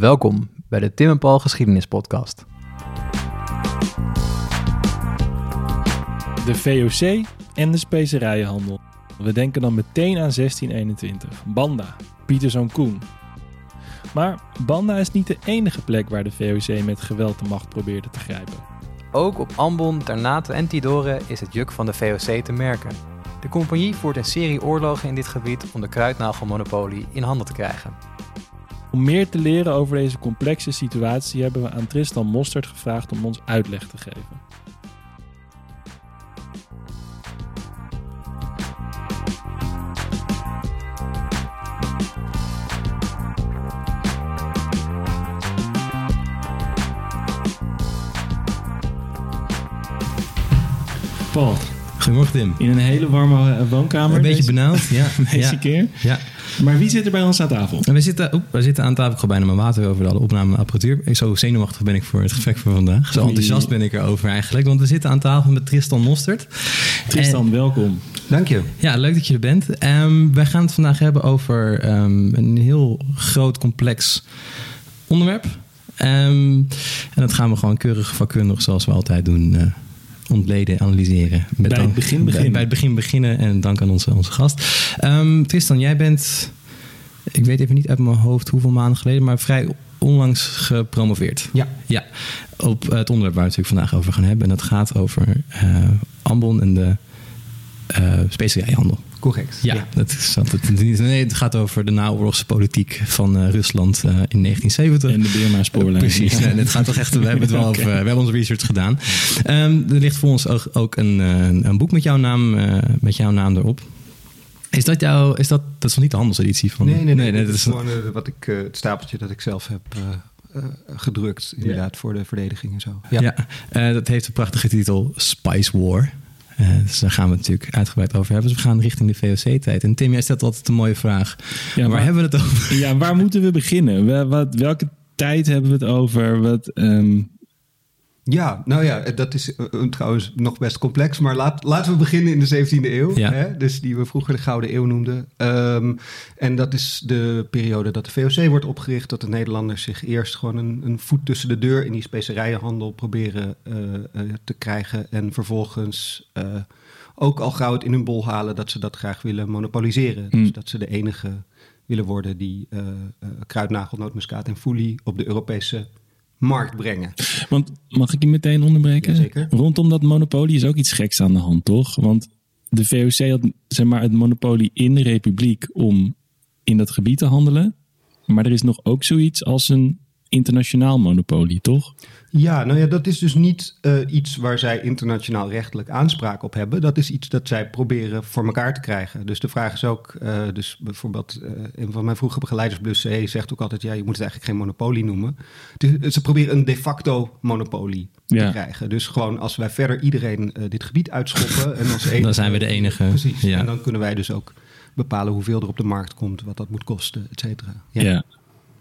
Welkom bij de Tim en Paul Geschiedenis Podcast. De VOC en de specerijenhandel. We denken dan meteen aan 1621. Banda, Pieter zoon Koen. Maar Banda is niet de enige plek waar de VOC met geweld de macht probeerde te grijpen. Ook op Ambon, Ternate en Tidore is het juk van de VOC te merken. De compagnie voert een serie oorlogen in dit gebied om de kruidnagelmonopolie in handen te krijgen. Om meer te leren over deze complexe situatie hebben we aan Tristan Mostert gevraagd om ons uitleg te geven. Paul, Goedemorgen Tim. in een hele warme eh, woonkamer. Een beetje deze, benauwd, ja. deze ja. keer. ja. Maar wie zit er bij ons aan tafel? En we zitten, oep, we zitten aan tafel, ik ga bijna mijn water over alle opnameapparatuur. Ik- Zo zenuwachtig ben ik voor het gesprek van vandaag. Zo enthousiast ben ik erover eigenlijk. Want we zitten aan tafel met Tristan Mostert. Tristan, welkom. Dank je. Ja, leuk dat je er bent. Ehm, wij gaan het vandaag hebben over ehm, een heel groot, complex onderwerp. Ehm, en dat gaan we gewoon keurig vakkundig, zoals we altijd doen, eh, ontleden, analyseren. Met Bij het begin beginnen. Bij, het begin beginnen en dank aan onze, onze gast. Ehm, Tristan, jij bent, ik weet even niet uit mijn hoofd hoeveel maanden geleden, maar vrij onlangs gepromoveerd. Ja. Ja, op het onderwerp waar we het natuurlijk vandaag over gaan hebben. En dat gaat over eh, Ambon en de specerijenhandel. Correct. Ja, Dat is, nee, het gaat over de naoorlogse politiek van eh, Rusland eh, in 1970. En de Beerma-spoorlijn. Precies, nee, het gaat toch echt. We hebben het wel over. We hebben onze research gedaan. Ehm, er ligt voor ons ook, ook een, eh, een boek met jouw naam, eh, met jouw naam erop. Is dat jouw? Is dat? Dat is nog niet de handelseditie van? Nee, nee, nee. dat dat is gewoon eh, wat ik, eh, het stapeltje dat ik zelf heb eh, eh, gedrukt, inderdaad, voor de verdediging en zo. Ja, eh, dat heeft de prachtige titel Spice War. Eh, dus daar gaan we het natuurlijk uitgebreid over hebben. Dus we gaan richting de VOC-tijd. En Tim, jij stelt altijd een mooie vraag. Ja, waar hebben we het over? Ja, waar moeten we beginnen? Wat, welke tijd hebben we het over? Wat, ehm, Ja, nou ja, dat is eh, eh, trouwens nog best complex. Maar laat, laten we beginnen in de 17e eeuw. Ja. Hè? Dus die we vroeger de Gouden Eeuw noemden. Ehm, en dat is de periode dat de VOC wordt opgericht. Dat de Nederlanders zich eerst gewoon een, een voet tussen de deur in die specerijenhandel proberen eh, te krijgen. En vervolgens ook al gauw het in hun bol halen dat ze dat graag willen monopoliseren. Mm. Dus dat ze de enige willen worden die kruidnagel, nootmuskaat en foelie op de Europese markt brengen. want mag ik je meteen onderbreken? Jazeker. Rondom dat monopolie is ook iets geks aan de hand, toch? Want de VOC had zeg maar, het monopolie in de republiek om in dat gebied te handelen. Maar er is nog ook zoiets als een internationaal monopolie, toch? Ja, nou ja, dat is dus niet eh, iets waar zij internationaal rechtelijk aanspraak op hebben. Dat is iets dat zij proberen voor elkaar te krijgen. Dus de vraag is ook, eh, dus bijvoorbeeld eh, een van mijn vroege begeleiders, Blus C, zegt ook altijd, ja, je moet het eigenlijk geen monopolie noemen. Dus, ze proberen een de facto monopolie Ja. te krijgen. Dus gewoon als wij verder iedereen dit gebied uitschoppen en als enige, Dan zijn we de enige. Precies. Ja. En dan kunnen wij dus ook bepalen hoeveel er op de markt komt, wat dat moet kosten, et cetera. Ja.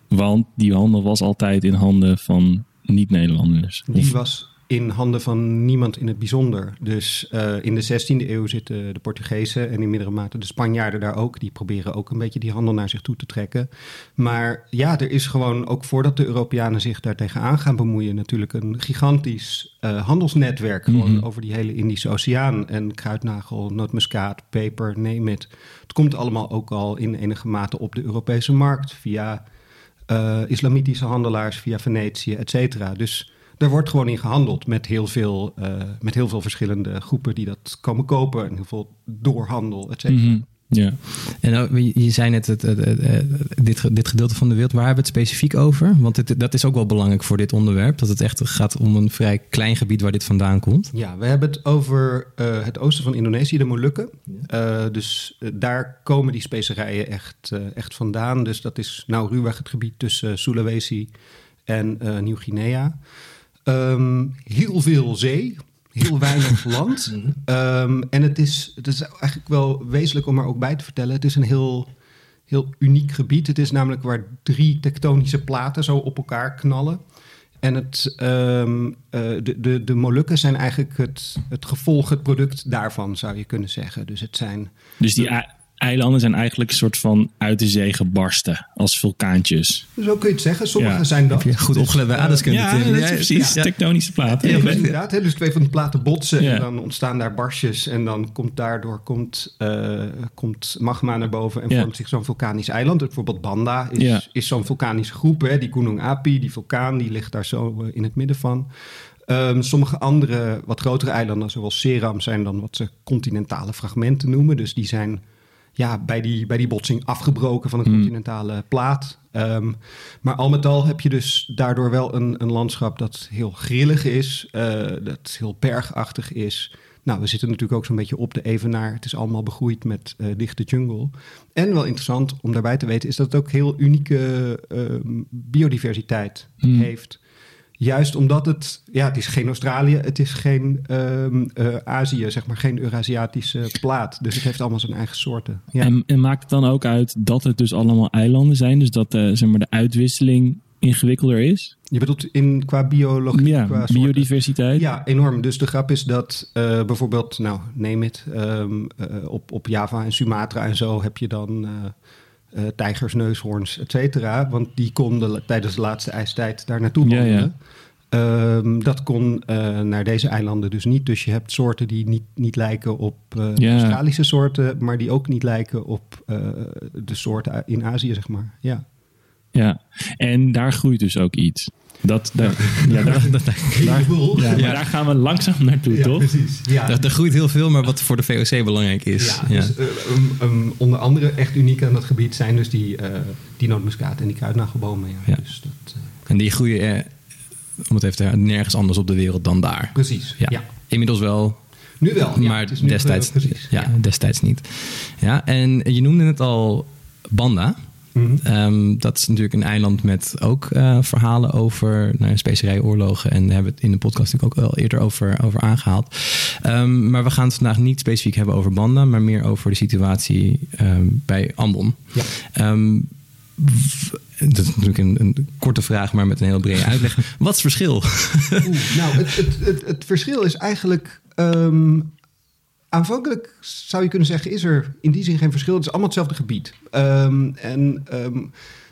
Want die handel was altijd in handen van niet-Nederlanders. Die was in handen van niemand in het bijzonder. Dus eh, in de 16e eeuw zitten de Portugezen en in mindere mate de Spanjaarden daar ook. Die proberen ook een beetje die handel naar zich toe te trekken. Maar ja, er is gewoon, ook voordat de Europeanen zich daar tegenaan gaan bemoeien, natuurlijk een gigantisch eh, handelsnetwerk. Gewoon Mhm. over die hele Indische Oceaan. En kruidnagel, nootmuskaat, peper, neem het. Het komt allemaal ook al in enige mate op de Europese markt via eh, islamitische handelaars via Venetië, et cetera. Dus er wordt gewoon in gehandeld met heel, veel, eh, met heel veel verschillende groepen die dat komen kopen. En heel veel doorhandel, et cetera. Mhm. Ja. En je zei net het, het, dit, dit gedeelte van de wereld, waar hebben we het specifiek over? Want dit, dat is ook wel belangrijk voor dit onderwerp. Dat het echt gaat om een vrij klein gebied waar dit vandaan komt. Ja, we hebben het over eh, het oosten van Indonesië, de Molukken. Eh, dus eh, daar komen die specerijen echt, echt vandaan. Dus dat is nou ruwweg het gebied tussen Sulawesi en Nieuw-Guinea. Ehm, heel veel zee, heel weinig land. Ehm, en het is, het is eigenlijk wel wezenlijk om er ook bij te vertellen. Het is een heel, heel uniek gebied. Het is namelijk waar drie tektonische platen zo op elkaar knallen. En het, ehm, eh, de, de, de Molukken zijn eigenlijk het, het gevolg, het product daarvan, zou je kunnen zeggen. Dus het zijn Dus die, eilanden zijn eigenlijk een soort van uit de zee gebarsten als vulkaantjes. Zo kun je het zeggen. Sommige Ja. zijn dat. Heb je goed Dus, opgelet bij aardeskunde, Ja, dat is Jij- precies. ja. Tektonische platen. Ja, Ja, dus inderdaad. Hè? Dus twee van die platen botsen Ja. en dan ontstaan daar barstjes. En dan komt daardoor komt, eh, komt magma naar boven en Ja. vormt zich zo'n vulkanisch eiland. Bijvoorbeeld Banda is, Ja. is zo'n vulkanische groep. Hè? Die Gunung Api, die vulkaan, die ligt daar zo eh, in het midden van. Ehm, sommige andere, wat grotere eilanden, zoals Seram, zijn dan wat ze continentale fragmenten noemen. Dus die zijn ja, bij, die, bij die botsing afgebroken van een Hmm. continentale plaat. Ehm, maar al met al heb je dus daardoor wel een, een landschap dat heel grillig is, eh, dat heel bergachtig is. Nou, we zitten natuurlijk ook zo'n beetje op de evenaar. Het is allemaal begroeid met eh, dichte jungle. En wel interessant om daarbij te weten is dat het ook heel unieke ehm, biodiversiteit Hmm. heeft. Juist omdat het, ja, het is geen Australië, het is geen ehm, eh, Azië, zeg maar, geen Eurasiatische plaat. Dus het heeft allemaal zijn eigen soorten. Ja. En, en maakt het dan ook uit dat het dus allemaal eilanden zijn? Dus dat eh, zeg maar, de uitwisseling ingewikkelder is? Je bedoelt in, qua biologie, Ja, qua soorten? biodiversiteit. Ja, enorm. Dus de grap is dat eh, bijvoorbeeld, nou, neem het, ehm, eh, op, op Java en Sumatra en zo heb je dan eh, tijgers, neushoorns, et cetera. Want die konden tijdens de laatste ijstijd daar naartoe Ja, wandelen. Ehm, dat kon eh, naar deze eilanden dus niet. Dus je hebt soorten die niet, niet lijken op eh, Ja. Australische soorten, maar die ook niet lijken op de soorten in Azië, zeg maar. Ja. Ja, en daar groeit dus ook iets. Dat, daar, ja, daar, Dat- daar, ja, maar daar gaan we langzaam naartoe, toch? precies. Ja. Er, er groeit heel veel, maar wat voor de VOC belangrijk is. Ja, Ja. Dus, eh, um, um, onder andere echt uniek aan dat gebied zijn dus die, eh die nootmuskaat en die kruidnagelbomen. Ja. Ja. Dus dat, eh, En die groeien, eh, om het even te herhalen, nergens anders op de wereld dan daar. precies. Ja. Ja. Inmiddels wel, Nu wel. ja, maar het is nu, destijds, precies. ja, destijds niet. Ja, en je noemde het al Banda. Mhm. Ehm, dat is natuurlijk een eiland met ook eh, verhalen over nou, specerijoorlogen. En daar hebben we het in de podcast natuurlijk ook wel eerder over, over aangehaald. Ehm, maar we gaan het vandaag niet specifiek hebben over Banda, maar meer over de situatie ehm, bij Ambon. Ja. Dat is natuurlijk een, een korte vraag, maar met een heel brede uitleg. Wat is het verschil? Oeh, nou, het, het, het, het verschil is eigenlijk. Aanvankelijk zou je kunnen zeggen, is er in die zin geen verschil. Het is allemaal hetzelfde gebied. Ehm, en ehm,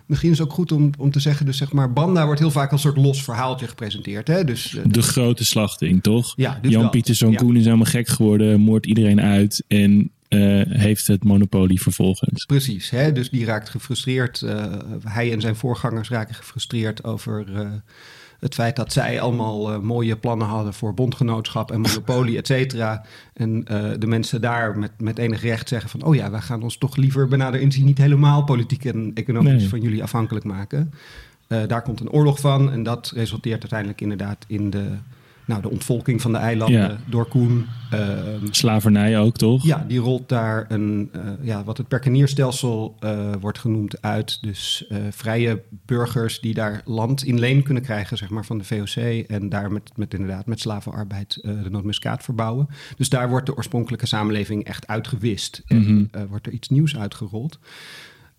misschien is het ook goed om, om te zeggen, dus zeg maar, Banda wordt heel vaak als een soort los verhaaltje gepresenteerd. Hè? Dus, eh, De grote slachting, toch? Ja, dus Jan. Pieter Ja. Koen is helemaal gek geworden, moordt iedereen uit en eh, heeft het monopolie vervolgens. Precies, hè? dus die raakt gefrustreerd. eh, hij en zijn voorgangers raken gefrustreerd over het feit dat zij allemaal eh, mooie plannen hadden voor bondgenootschap en monopolie, et cetera. En eh, de mensen daar met, met enig recht zeggen van, oh ja, wij gaan ons toch liever benader inzien niet helemaal politiek en economisch Nee. van jullie afhankelijk maken. Eh, daar komt een oorlog van en dat resulteert uiteindelijk inderdaad in de, nou, de ontvolking van de eilanden Ja. door Koen. Ehm, Slavernij ook, toch? ja, die rolt daar een, eh, ja, wat het perkenierstelsel eh, wordt genoemd uit. Dus eh, vrije burgers die daar land in leen kunnen krijgen, zeg maar, van de VOC. En daar met, met inderdaad met slavenarbeid de nootmuskaat verbouwen. Dus daar wordt de oorspronkelijke samenleving echt uitgewist. En Mhm. wordt er iets nieuws uitgerold.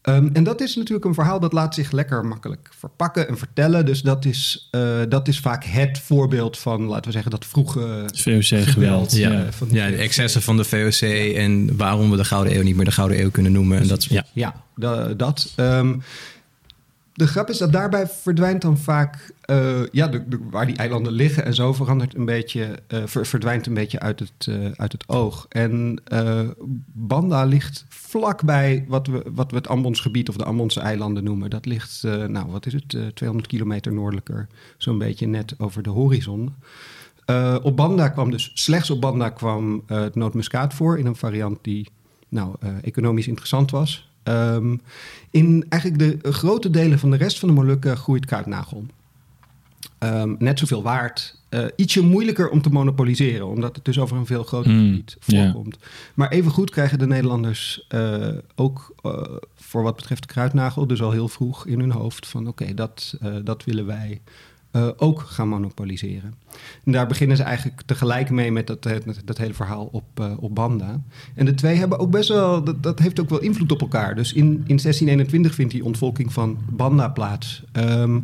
Ehm, en dat is natuurlijk een verhaal dat laat zich lekker makkelijk verpakken en vertellen. Dus dat is, eh, dat is vaak het voorbeeld van, laten we zeggen, dat vroege VOC-geweld. Ja, Ja. eh, van de ja, de excessen van de VOC en waarom we de Gouden Eeuw niet meer de Gouden Eeuw kunnen noemen. En dat, ja. Ja, da- dat. Ehm, de grap is dat daarbij verdwijnt dan vaak, eh, ja, de, waar die eilanden liggen en zo verandert een beetje, eh, ver- verdwijnt een beetje uit het, eh, uit het oog. En Banda ligt vlakbij wat we, wat we het Ambonsgebied of de Ambonse eilanden noemen. Dat ligt, nou, wat is het, eh, 200 kilometer noordelijker, zo'n beetje net over de horizon. Op Banda kwam dus, slechts op Banda kwam het nootmuskaat voor in een variant die nou, economisch interessant was. Ehm, in eigenlijk de grote delen van de rest van de Molukken groeit kruidnagel. Ehm, net zoveel waard. Eh, ietsje moeilijker om te monopoliseren, omdat het dus over een veel groter Mm, gebied voorkomt. Maar evengoed krijgen de Nederlanders eh, ook eh, voor wat betreft kruidnagel, dus al heel vroeg in hun hoofd van oké, dat, eh, dat willen wij eh, ook gaan monopoliseren. En daar beginnen ze eigenlijk tegelijk mee met dat, dat, dat hele verhaal op, eh, op Banda. En de twee hebben ook best wel, dat, dat heeft ook wel invloed op elkaar. Dus in, in 1621 vindt die ontvolking van Banda plaats. Ehm,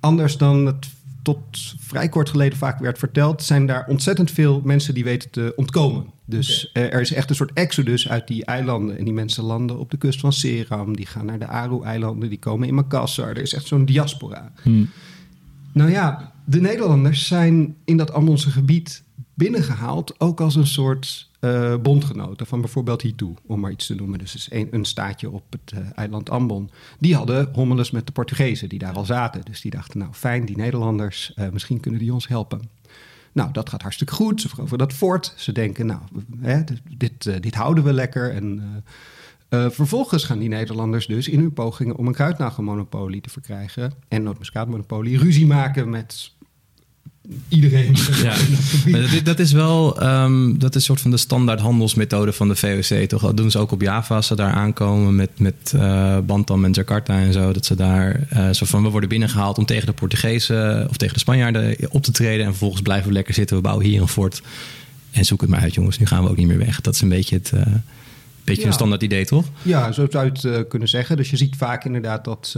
anders dan het tot vrij kort geleden vaak werd verteld, zijn daar ontzettend veel mensen die weten te ontkomen. Dus er is echt een soort exodus uit die eilanden. En die mensen landen op de kust van Seram. Die gaan naar de Aru-eilanden. Die komen in Makassar. Er is echt zo'n diaspora. Hm. Nou ja, de Nederlanders zijn in dat Ambonse gebied binnengehaald. Ook als een soort eh, bondgenoten van bijvoorbeeld Hitu, om maar iets te noemen. Dus een, een staatje op het eh, eiland Ambon. Die hadden hommeles met de Portugezen die daar al zaten. Dus die dachten, nou fijn, die Nederlanders, eh, misschien kunnen die ons helpen. Nou, dat gaat hartstikke goed. Ze veroveren dat fort. Ze denken, nou, hè, dit, dit houden we lekker. En eh, eh, vervolgens gaan die Nederlanders dus in hun pogingen om een kruidnagelmonopolie te verkrijgen en nootmuskaatmonopolie ruzie maken met iedereen. Ja, dat, dat is wel um, dat is een soort van de standaard handelsmethode van de VOC, toch? Dat doen ze ook op Java als ze daar aankomen met, met uh, Bantam en Jakarta en zo. Dat ze daar uh, zo van we worden binnengehaald om tegen de Portugezen of tegen de Spanjaarden op te treden. En vervolgens blijven we lekker zitten. We bouwen hier een fort. En zoek het maar uit, jongens. Nu gaan we ook niet meer weg. Dat is een beetje het. Uh, beetje Ja. een standaard idee, toch? Ja, zo zou je het eh, kunnen zeggen. Dus je ziet vaak inderdaad dat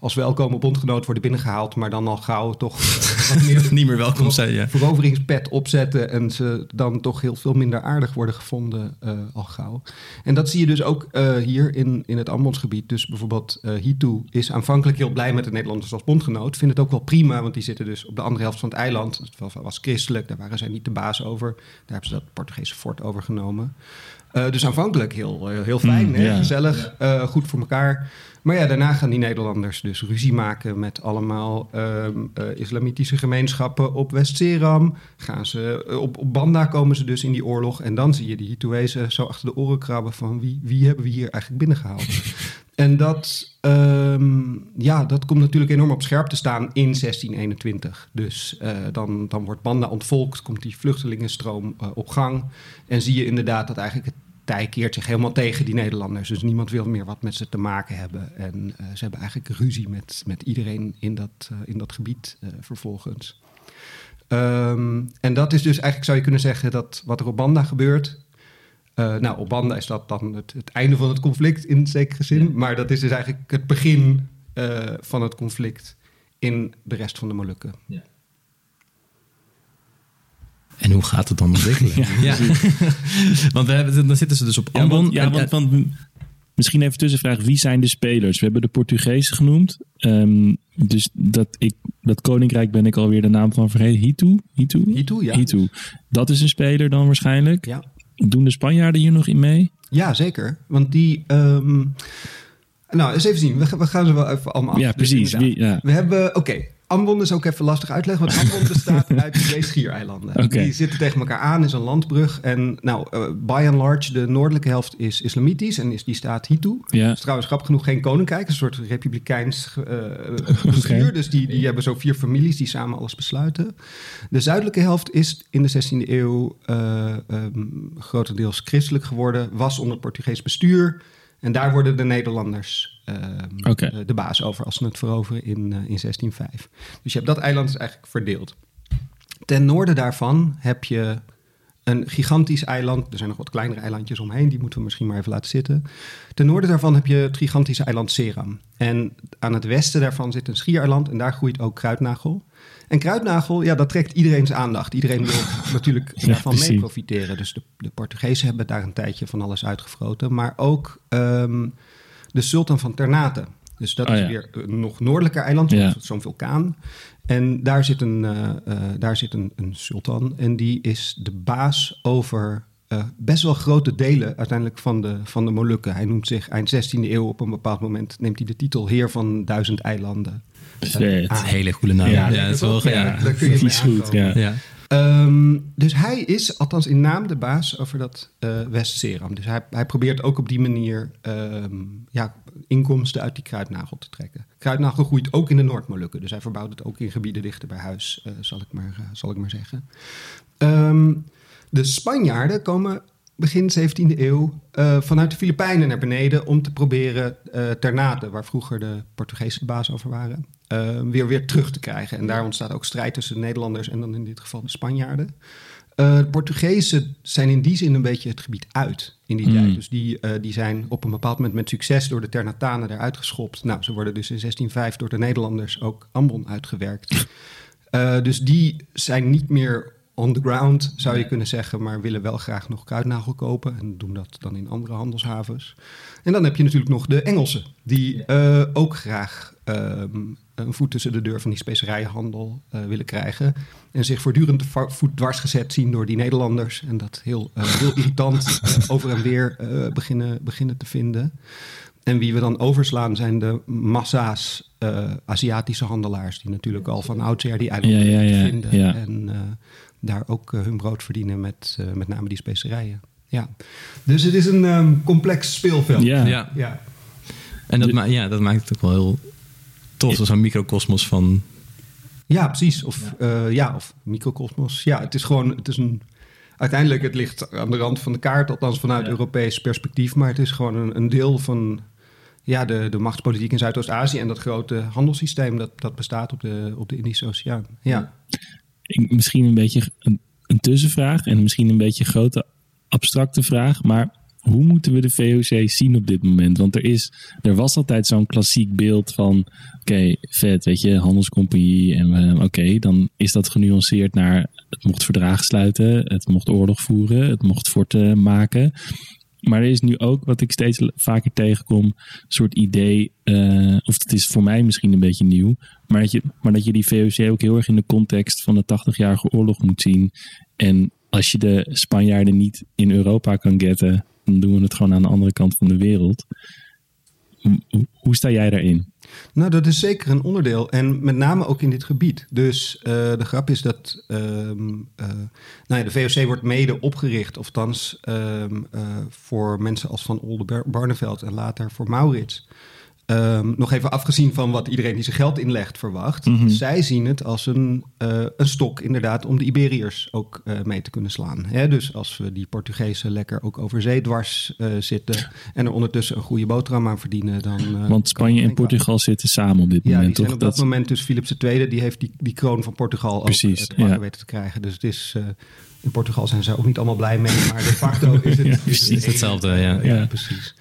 als welkome bondgenoot worden binnengehaald, maar dan al gauw toch meer Niet meer welkom zijn, ja. veroveringspet opzetten en ze dan toch heel veel minder aardig worden gevonden eh, al gauw. En dat zie je dus ook eh, hier in, in het Ambonsgebied. Dus bijvoorbeeld eh Hitu is aanvankelijk heel blij met de Nederlanders als bondgenoot. Vindt het ook wel prima, want die zitten dus op de andere helft van het eiland. Het was- was christelijk, daar waren zij niet de baas over. Daar hebben ze dat Portugese fort overgenomen. Eh, dus aanvankelijk heel, eh, heel fijn, Mm, hè? gezellig, eh, goed voor elkaar. Maar ja, daarna gaan die Nederlanders dus ruzie maken met allemaal ehm, eh, islamitische gemeenschappen op West-Seram. Gaan ze, eh, op, op Banda komen ze dus in die oorlog. En dan zie je die Hituezen zo achter de oren krabben van wie, wie hebben we hier eigenlijk binnengehaald. en dat, ehm, ja, dat komt natuurlijk enorm op scherp te staan in 1621. Dus eh, dan, dan wordt Banda ontvolkt, komt die vluchtelingenstroom op gang. En zie je inderdaad dat eigenlijk het tij keert zich helemaal tegen die Nederlanders. Dus niemand wil meer wat met ze te maken hebben. En eh, ze hebben eigenlijk ruzie met, met iedereen in dat, eh, in dat gebied eh, vervolgens. Ehm, en dat is dus eigenlijk, zou je kunnen zeggen, dat wat er op Banda gebeurt. nou, op Banda is dat dan het, het einde van het conflict in zekere zin. Maar dat is dus eigenlijk het begin van het conflict in de rest van de Molukken. En hoe gaat het dan ontwikkelen? ja. want we hebben, dan zitten ze dus op Ja, Ambon. want, ja, want, want misschien even tussenvraag. Wie zijn de spelers? We hebben de Portugezen genoemd. Ehm, dus dat, ik, dat koninkrijk ben ik alweer de naam van vergeten. Hitu? Hitu? Hitu, ja. Hitu. Dat is een speler dan waarschijnlijk. Ja. Doen de Spanjaarden hier nog in mee? Ja, zeker. Want die. ehm, nou, eens even zien. We, gaan- we gaan ze wel even allemaal af. ja, precies. inderdaad. Wie, ja. We hebben, oké, Ambon is ook even lastig uitleggen, want Ambon bestaat uit twee schiereilanden. Die zitten tegen elkaar aan, is een landbrug. En nou, eh, by and large, de noordelijke helft is islamitisch en is die staat Hitu. Ja. Dat is trouwens grappig genoeg geen koninkrijk, een soort republikeins eh bestuur. Dus die, die hebben zo vier families die samen alles besluiten. De zuidelijke helft is in de 16e eeuw eh, ehm, grotendeels christelijk geworden, was onder Portugees bestuur. En daar worden de Nederlanders ehm, eh, de baas over als ze het veroveren in, eh, in 1605. Dus je hebt dat eiland is eigenlijk verdeeld. Ten noorden daarvan heb je een gigantisch eiland. Er zijn nog wat kleinere eilandjes omheen, die moeten we misschien maar even laten zitten. Ten noorden daarvan heb je het gigantische eiland Seram. En aan het westen daarvan zit een schiereiland en daar groeit ook kruidnagel. En kruidnagel, ja, dat trekt iedereen's aandacht. Iedereen wil natuurlijk Ja, daarvan mee profiteren. Dus de, de Portugezen hebben daar een tijdje van alles uitgefroten. Maar ook ehm, de sultan van Ternate. Dus dat Oh, is ja. weer een nog noordelijker eiland, Ja. zo'n vulkaan. En daar zit, een, eh, eh, daar zit een, een sultan en die is de baas over eh, best wel grote delen uiteindelijk van de, van de Molukken. Hij noemt zich eind 16e eeuw op een bepaald moment, neemt hij de titel Heer van Duizend Eilanden. Vet. Ah, hele goede naam. Ja, Ja, dat is wel ja, ja. daar kun je goed, aankomen. ja. Ja. Ehm, dus hij is, althans in naam, de baas over dat eh West-Seram. Dus hij, hij probeert ook op die manier ehm, ja, inkomsten uit die kruidnagel te trekken. Kruidnagel groeit ook in de Noord-Molukken. Dus hij verbouwt het ook in gebieden dichter bij huis, eh, zal, ik maar, eh, zal ik maar zeggen. Ehm, de Spanjaarden komen begin 17e eeuw eh, vanuit de Filipijnen naar beneden om te proberen eh Ternate, waar vroeger de Portugezen de baas over waren, eh, weer, weer terug te krijgen. En daar ontstaat ook strijd tussen de Nederlanders en dan in dit geval de Spanjaarden. De Portugezen zijn in die zin een beetje het gebied uit in die Mm. tijd. Dus die, die zijn op een bepaald moment met succes door de Ternatanen eruit geschopt. Nou, ze worden dus in 1605 door de Nederlanders ook Ambon uitgewerkt. Uh, dus die zijn niet meer on the ground, zou je kunnen zeggen, maar willen wel graag nog kruidnagel kopen en doen dat dan in andere handelshavens. En dan heb je natuurlijk nog de Engelsen, die uh, ook graag um, een voet tussen de deur van die specerijenhandel uh, willen krijgen. En zich voortdurend voet dwars gezet zien door die Nederlanders. En dat heel, uh, heel irritant over en weer beginnen, beginnen te vinden. En wie we dan overslaan zijn de massa's Aziatische handelaars. Die natuurlijk al van oudsher die eilanden ja, ja, ja, vinden. En daar ook hun brood verdienen met met name die specerijen. Ja. Dus het is een um, complex speelveld. Ja. Ja. ja. En dat, ma ja, dat maakt het ook wel heel tof. Zo'n microcosmos van... Ja, precies. Of, ja. Uh, ja, of microcosmos. Ja, het is gewoon... Het is een, uiteindelijk, het ligt aan de rand van de kaart, althans vanuit ja. Europees perspectief. Maar het is gewoon een, een deel van ja, de, de machtspolitiek in Zuidoost-Azië... en dat grote handelssysteem dat, dat bestaat op de, op de Indische Oceaan. Ja. Misschien een beetje een, een tussenvraag en misschien een beetje grote abstracte vraag, maar hoe moeten we de VOC zien op dit moment? Want er, is, er was altijd zo'n klassiek beeld van, oké, vet, weet je, handelscompagnie. En oké, dan is dat genuanceerd naar, het mocht verdrag sluiten, het mocht oorlog voeren, het mocht forten maken. Maar er is nu ook, wat ik steeds vaker tegenkom, een soort idee, uh, of het is voor mij misschien een beetje nieuw, maar dat, je, maar dat je die VOC ook heel erg in de context van de 80-jarige oorlog moet zien. En als je de Spanjaarden niet in Europa kan getten, dan doen we het gewoon aan de andere kant van de wereld. Hoe sta jij daarin? Nou, dat is zeker een onderdeel. En met name ook in dit gebied. Dus uh, de grap is dat uh, uh, nou ja, de VOC wordt mede opgericht, of um, voor mensen als Van Olde Barneveld en later voor Maurits. Um, nog even afgezien van wat iedereen die zijn geld inlegt verwacht. Mhm. Mm -hmm. Zij zien het als een, uh, een stok inderdaad om de Iberiërs ook uh, mee te kunnen slaan. Hè? Dus als we die Portugezen lekker ook over zee dwars uh, zitten... en er ondertussen een goede boterham aan verdienen, dan... Want Spanje en Portugal zitten samen op dit ja, moment, toch? op dat, dat moment dus Philips II, die heeft die, die kroon van Portugal Precies, ook te pakken ja. weten te krijgen. Dus het is... in Portugal zijn ze ook niet allemaal blij mee, maar de facto is het, ja, is het hetzelfde. Ja, ja, precies.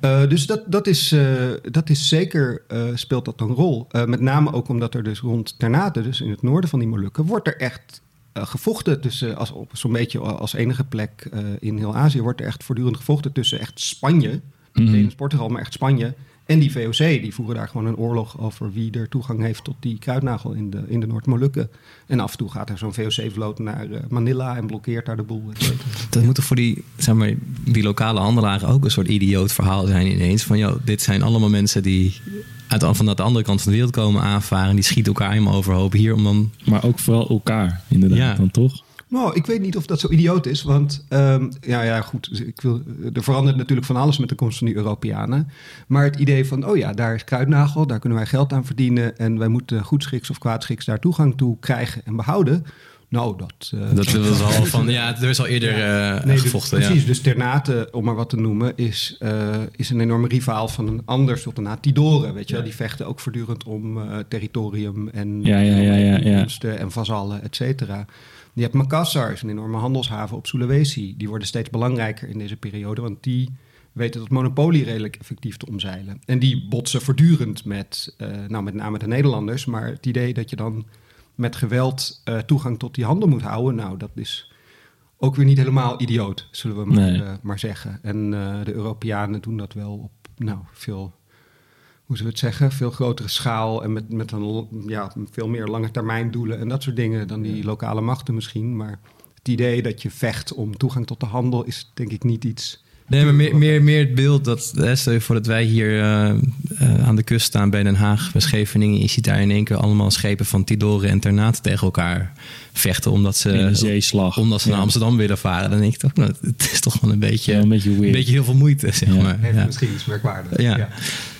Uh, dus dat, dat, is, uh, dat is zeker, uh, speelt dat een rol. met name ook omdat er dus rond Ternate, dus in het noorden van die Molukken, wordt er echt gevochten tussen, als, op zo'n beetje als enige plek in heel Azië, wordt er echt voortdurend gevochten tussen echt Spanje, mm -hmm. Portugal, maar echt Spanje. En die VOC, die voeren daar gewoon een oorlog over wie er toegang heeft tot die kruidnagel in de, in de Noord-Molukken. En af en toe gaat er zo'n VOC-vloot naar uh, Manila en blokkeert daar de boel. Dat moet toch voor die, zeg maar, die lokale handelaren ook een soort idioot verhaal zijn ineens. Van, joh, dit zijn allemaal mensen die uit, van de andere kant van de wereld komen aanvaren. Die schieten elkaar helemaal overhoop hier om dan... Maar ook vooral elkaar, inderdaad, Ja. dan toch? Nou, ik weet niet of dat zo idioot is, want um, ja, ja, goed, ik wil, er verandert natuurlijk van alles met de komst van die Europeanen. Maar het idee van, oh ja, daar is kruidnagel, daar kunnen wij geld aan verdienen en wij moeten goedschiks of kwaadschiks daar toegang toe krijgen en behouden. Nou, dat... Uh, Dat was al van, ja, er is al eerder uh, nee, gevochten. Dus, precies, ja. dus Ternate, om maar wat te noemen, is, uh, is een enorme rivaal van een ander sultanaat, Tidore. Weet je, ja. die vechten ook voortdurend om territorium en ja, ja, ja, ja, en vazallen, et cetera. Je hebt Makassar, is een enorme handelshaven op Sulawesi. Die worden steeds belangrijker in deze periode, want die weten dat monopolie redelijk effectief te omzeilen. En die botsen voortdurend met, uh, nou met name de Nederlanders, maar het idee dat je dan met geweld uh, toegang tot die handel moet houden, nou dat is ook weer niet helemaal idioot, zullen we maar, Nee. uh, maar zeggen. En de Europeanen doen dat wel op nou, veel, hoe zullen we het zeggen, veel grotere schaal en met, met een ja, veel meer lange termijn doelen en dat soort dingen dan die lokale machten misschien. Maar het idee dat je vecht om toegang tot de handel is denk ik niet iets. Nee, maar meer, meer, meer het beeld dat, hè, stel je voor dat wij hier uh, uh, aan de kust staan bij Den Haag, bij Scheveningen. Je ziet daar in één keer allemaal schepen van Tidore en Ternate tegen elkaar vechten. Omdat ze, In een zeeslag. Omdat ze Ja. naar Amsterdam willen varen. Dan denk ik toch, nou, het is toch wel een beetje, Ja, een beetje weird. een beetje heel veel moeite, zeg Ja. maar. Heeft Ja. misschien iets merkwaardigs. Ja.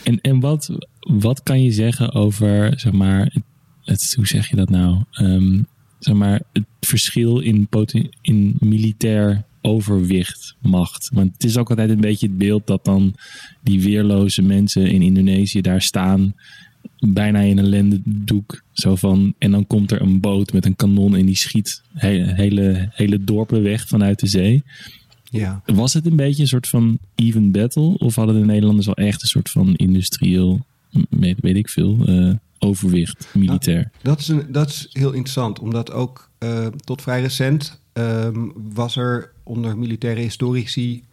En, en wat, wat kan je zeggen over, zeg maar, het, hoe zeg je dat nou? Ehm, zeg maar, het verschil in, in militair overwicht, macht. Want het is ook altijd een beetje het beeld dat dan die weerloze mensen in Indonesië daar staan, bijna in een lendendoek. Zo van, en dan komt er een boot met een kanon en die schiet hele, hele, hele dorpen weg vanuit de zee. ja. Was het een beetje een soort van even battle? Of hadden de Nederlanders al echt een soort van industrieel, weet, weet ik veel, eh, overwicht militair. Dat is, een, dat is heel interessant, omdat ook uh, tot vrij recent ehm, was er onder militaire historici